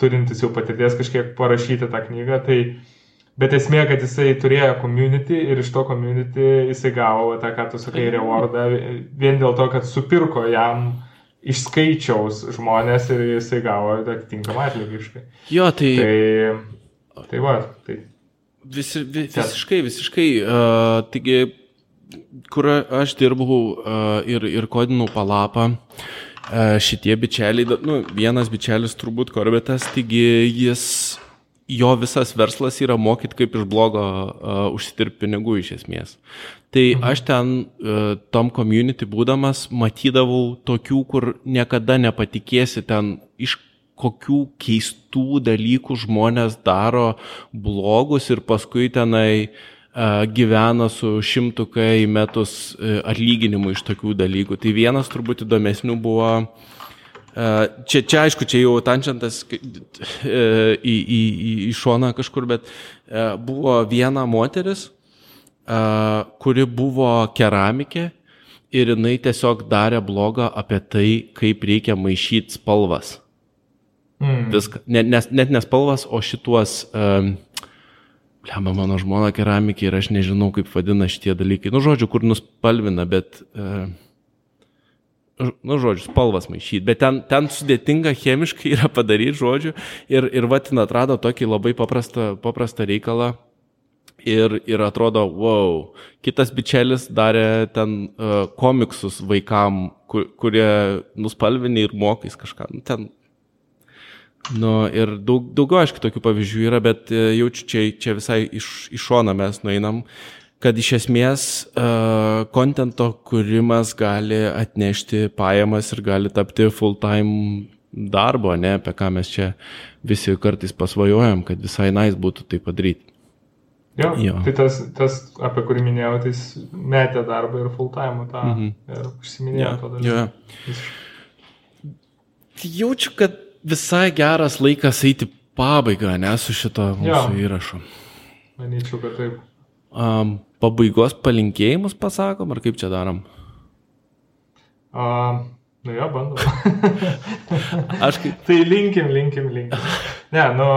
turintis jau patirties kažkiek parašyti tą knygą. Tai uh, Bet esmė, kad jisai turėjo community ir iš to community jisai gavo tą, ką tu sakai, mhm. rewardą, vien dėl to, kad supirko jam iš skaičiaus žmonės ir jisai gavo atitinkamą atlygį iš tai. Jo, tai. Tai, tai va, tai. Visi, vis, visiškai, visiškai. Uh, taigi, kur aš dirbau uh, ir, ir kodinau palapą, uh, šitie bičialiai, nu, vienas bičialis turbūt korbetas, taigi jis jo visas verslas yra mokyti, kaip iš blogo uh, užsidirbti pinigų iš esmės. Tai mhm. aš ten uh, tom community būdamas matydavau tokių, kur niekada nepatikėsi ten iš kokių keistų dalykų žmonės daro blogus ir paskui tenai uh, gyvena su šimtukai metus uh, atlyginimu iš tokių dalykų. Tai vienas turbūt įdomesnių buvo uh, Čia, čia aišku, čia jau tančiantas e, į, į, į, į šoną kažkur, bet e, buvo viena moteris, kuri buvo keramikė ir jinai tiesiog darė blogą apie tai, kaip reikia maišyti spalvas. Mm. Viską. Net, nes, net nespalvas, o šituos... Um, Lemba mano žmona keramikė ir aš nežinau, kaip vadina šitie dalykai. Nu, žodžiu, kur nuspalvina, bet... Uh, nu, žodžiu, spalvas maišyti, bet ten, ten sudėtinga chemiškai yra padaryti, žodžiu, ir, ir vatin atrado tokį labai paprastą, paprastą reikalą. Ir, ir atrodo, wow, kitas bičelis darė ten uh, komiksus vaikam, kur, kurie nuspalvini ir mokais kažką. Nu, ten, nu, ir daug, daugiau, aišku, tokių pavyzdžių yra, bet uh, jaučiu, čia, čia visai iš, iš šoną mes nueinam. Kad iš esmės kontento uh, kūrimas gali atnešti pajamas ir gali tapti full-time darbo, ne, apie ką mes čia visi kartais pasvajojam, kad visai nais būtų tai padaryti. Jo, jo. tai tas, tas, apie kurį minėjau, tai metė darbą ir full-time tą mm -hmm. ir užsiminėjo to dalyko. Jaučiu, kad visai geras laikas eiti pabaigą, ne, su šito mūsų jo. įrašu. Manyčiau, kad taip. Um, pabaigos palinkėjimus pasakom, ar kaip čia darom? Uh, nu jo, bandom. *laughs* Aš kaip. tai linkim, linkim, linkim. Ne, nu,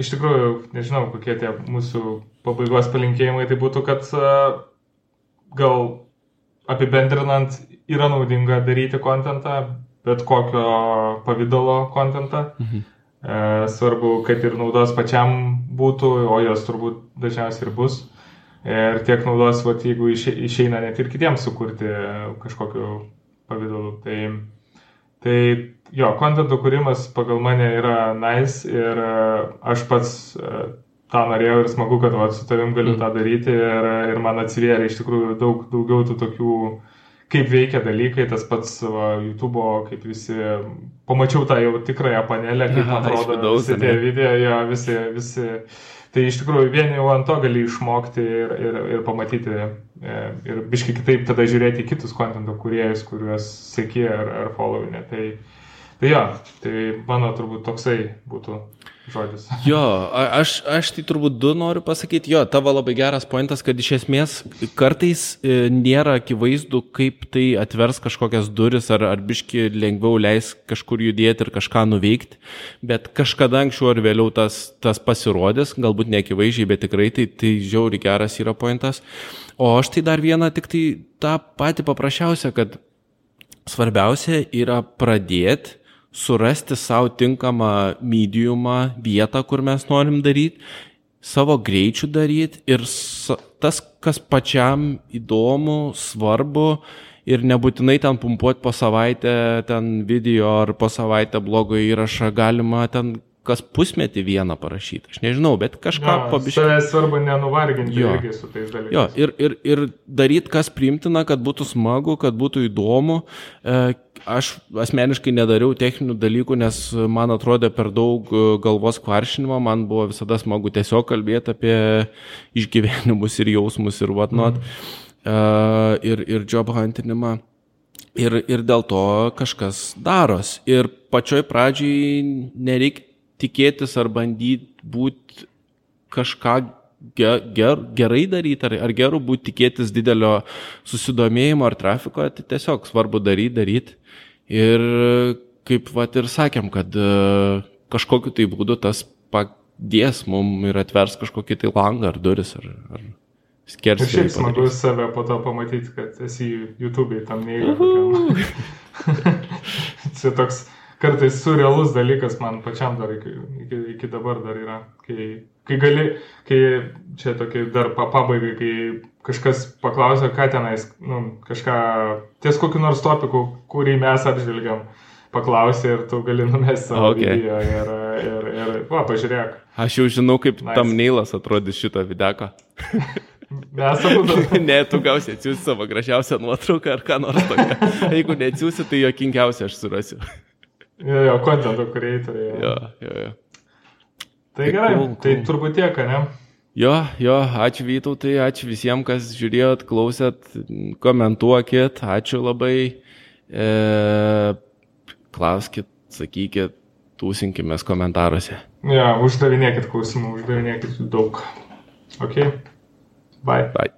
iš tikrųjų, nežinau, kokie tie mūsų pabaigos palinkėjimai, tai būtų, kad gal apibendrinant yra naudinga daryti kontentą, bet kokio pavydalo kontentą. Mhm. E, svarbu, kad ir naudos pačiam būtų, o jos turbūt dažniausiai ir bus ir tiek naudos, vat, jeigu išeina net ir kitiems sukurti kažkokiu pavydalu. Tai, tai jo, kontento kūrimas pagal mane yra nice ir e, aš pats e, tą norėjau ir smagu, kad vat, su tavim galiu mm. tą daryti ir, ir man atsivėrė iš tikrųjų daug daugiau tų tokių kaip veikia dalykai, tas pats va, YouTube, kaip visi, pamačiau tą jau tikrąją panelę, kaip Aha, atrodo visi tie video, jo, visi, visi. Tai iš tikrųjų vien jau ant to gali išmokti ir, ir, ir pamatyti e, ir biškai kitaip tada žiūrėti į kitus kontento kuriejus, kuriuos sėki ar, ar followinė. Tai, tai jo, tai mano turbūt toksai būtų žodis. *laughs* Jo, aš, aš tai turbūt du noriu pasakyti, jo, tavo labai geras pointas, kad iš esmės kartais e, nėra akivaizdu, kaip tai atvers kažkokias duris ar, ar biški lengviau leis kažkur judėti ir kažką nuveikti, bet kažkada anksčiau ar vėliau tas, tas pasirodys, galbūt ne akivaizdžiai, bet tikrai tai, tai žiauri geras yra pointas. O aš tai dar vieną, tik tai tą patį paprasčiausią, kad svarbiausia yra pradėti surasti savo tinkamą mediumą, vietą, kur mes norim daryti, savo greičių daryti ir tas, kas pačiam įdomu, svarbu ir nebūtinai ten pumpuoti po savaitę ten video ar po savaitę blogo įrašą, galima ten kas pusmetį vieną parašyti. Aš nežinau, bet kažką Jo, pabiškyti. Savęs svarbu nenuvarginti Jo. irgi su tais dalykais. Jo, ir, ir, ir daryti, kas primtina, kad būtų smagu, kad būtų įdomu. E, Aš asmeniškai nedariau techninių dalykų, nes man atrodė per daug e, galvos kvaršinimo, man buvo visada smagu tiesiog kalbėti apie išgyvenimus ir jausmus ir whatnot, mm. ir, ir job huntinimą. Ir, ir dėl to kažkas daros. Ir pačioj pradžiai nereikia tikėtis ar bandyti būti kažką ge, ger, gerai daryti, ar, ar gerų būti tikėtis didelio susidomėjimo ar trafiko, tai tiesiog svarbu daryti, daryti. Ir kaip vat ir sakėm, kad e, kažkokiu tai būdu tas padės mum ir atvers kažkokį tai langą ar duris ar, ar Ir skersą. šiaip smagu save po to pamatyti, kad esi YouTube'ai tam neįgaliu. *laughs* Čia toks kartais surrealus dalykas man pačiam dar iki, iki, iki dabar dar yra. Kai, kai gali, kai čia tokia dar pa- pabaigai, kai kažkas paklausia, ką tenais, nu, kažką ties kokiu nors topiku, kurį mes apžvelgiam, paklausė ir tu gali numesti savo Okay. video ir, ir, ir, va, pažiūrėk. Aš jau žinau, kaip nice. tam neilas atrodys šitą videką. *laughs* Mes abu *laughs* ne, tu gausi atsiųsti savo gražiausią nuotrauką ar ką nors tokio. *laughs* Jeigu neatsiųsi, tai jokingiausia aš surasiu. Jo, jo, kontento creatoriai. Jo, jo, jo. Tai gerai, Cool, tai cool. turbūt tiek, ne? Jo, jo, ačiū Vytautai, ačiū visiems, kas žiūrėjot, klausėt, komentuokit, ačiū labai. E, klauskit, sakykit, tūsinkimės komentaruose. Ja, uždavinėkit klausimų, uždavinėkit daug. Ok? Bye. Bye.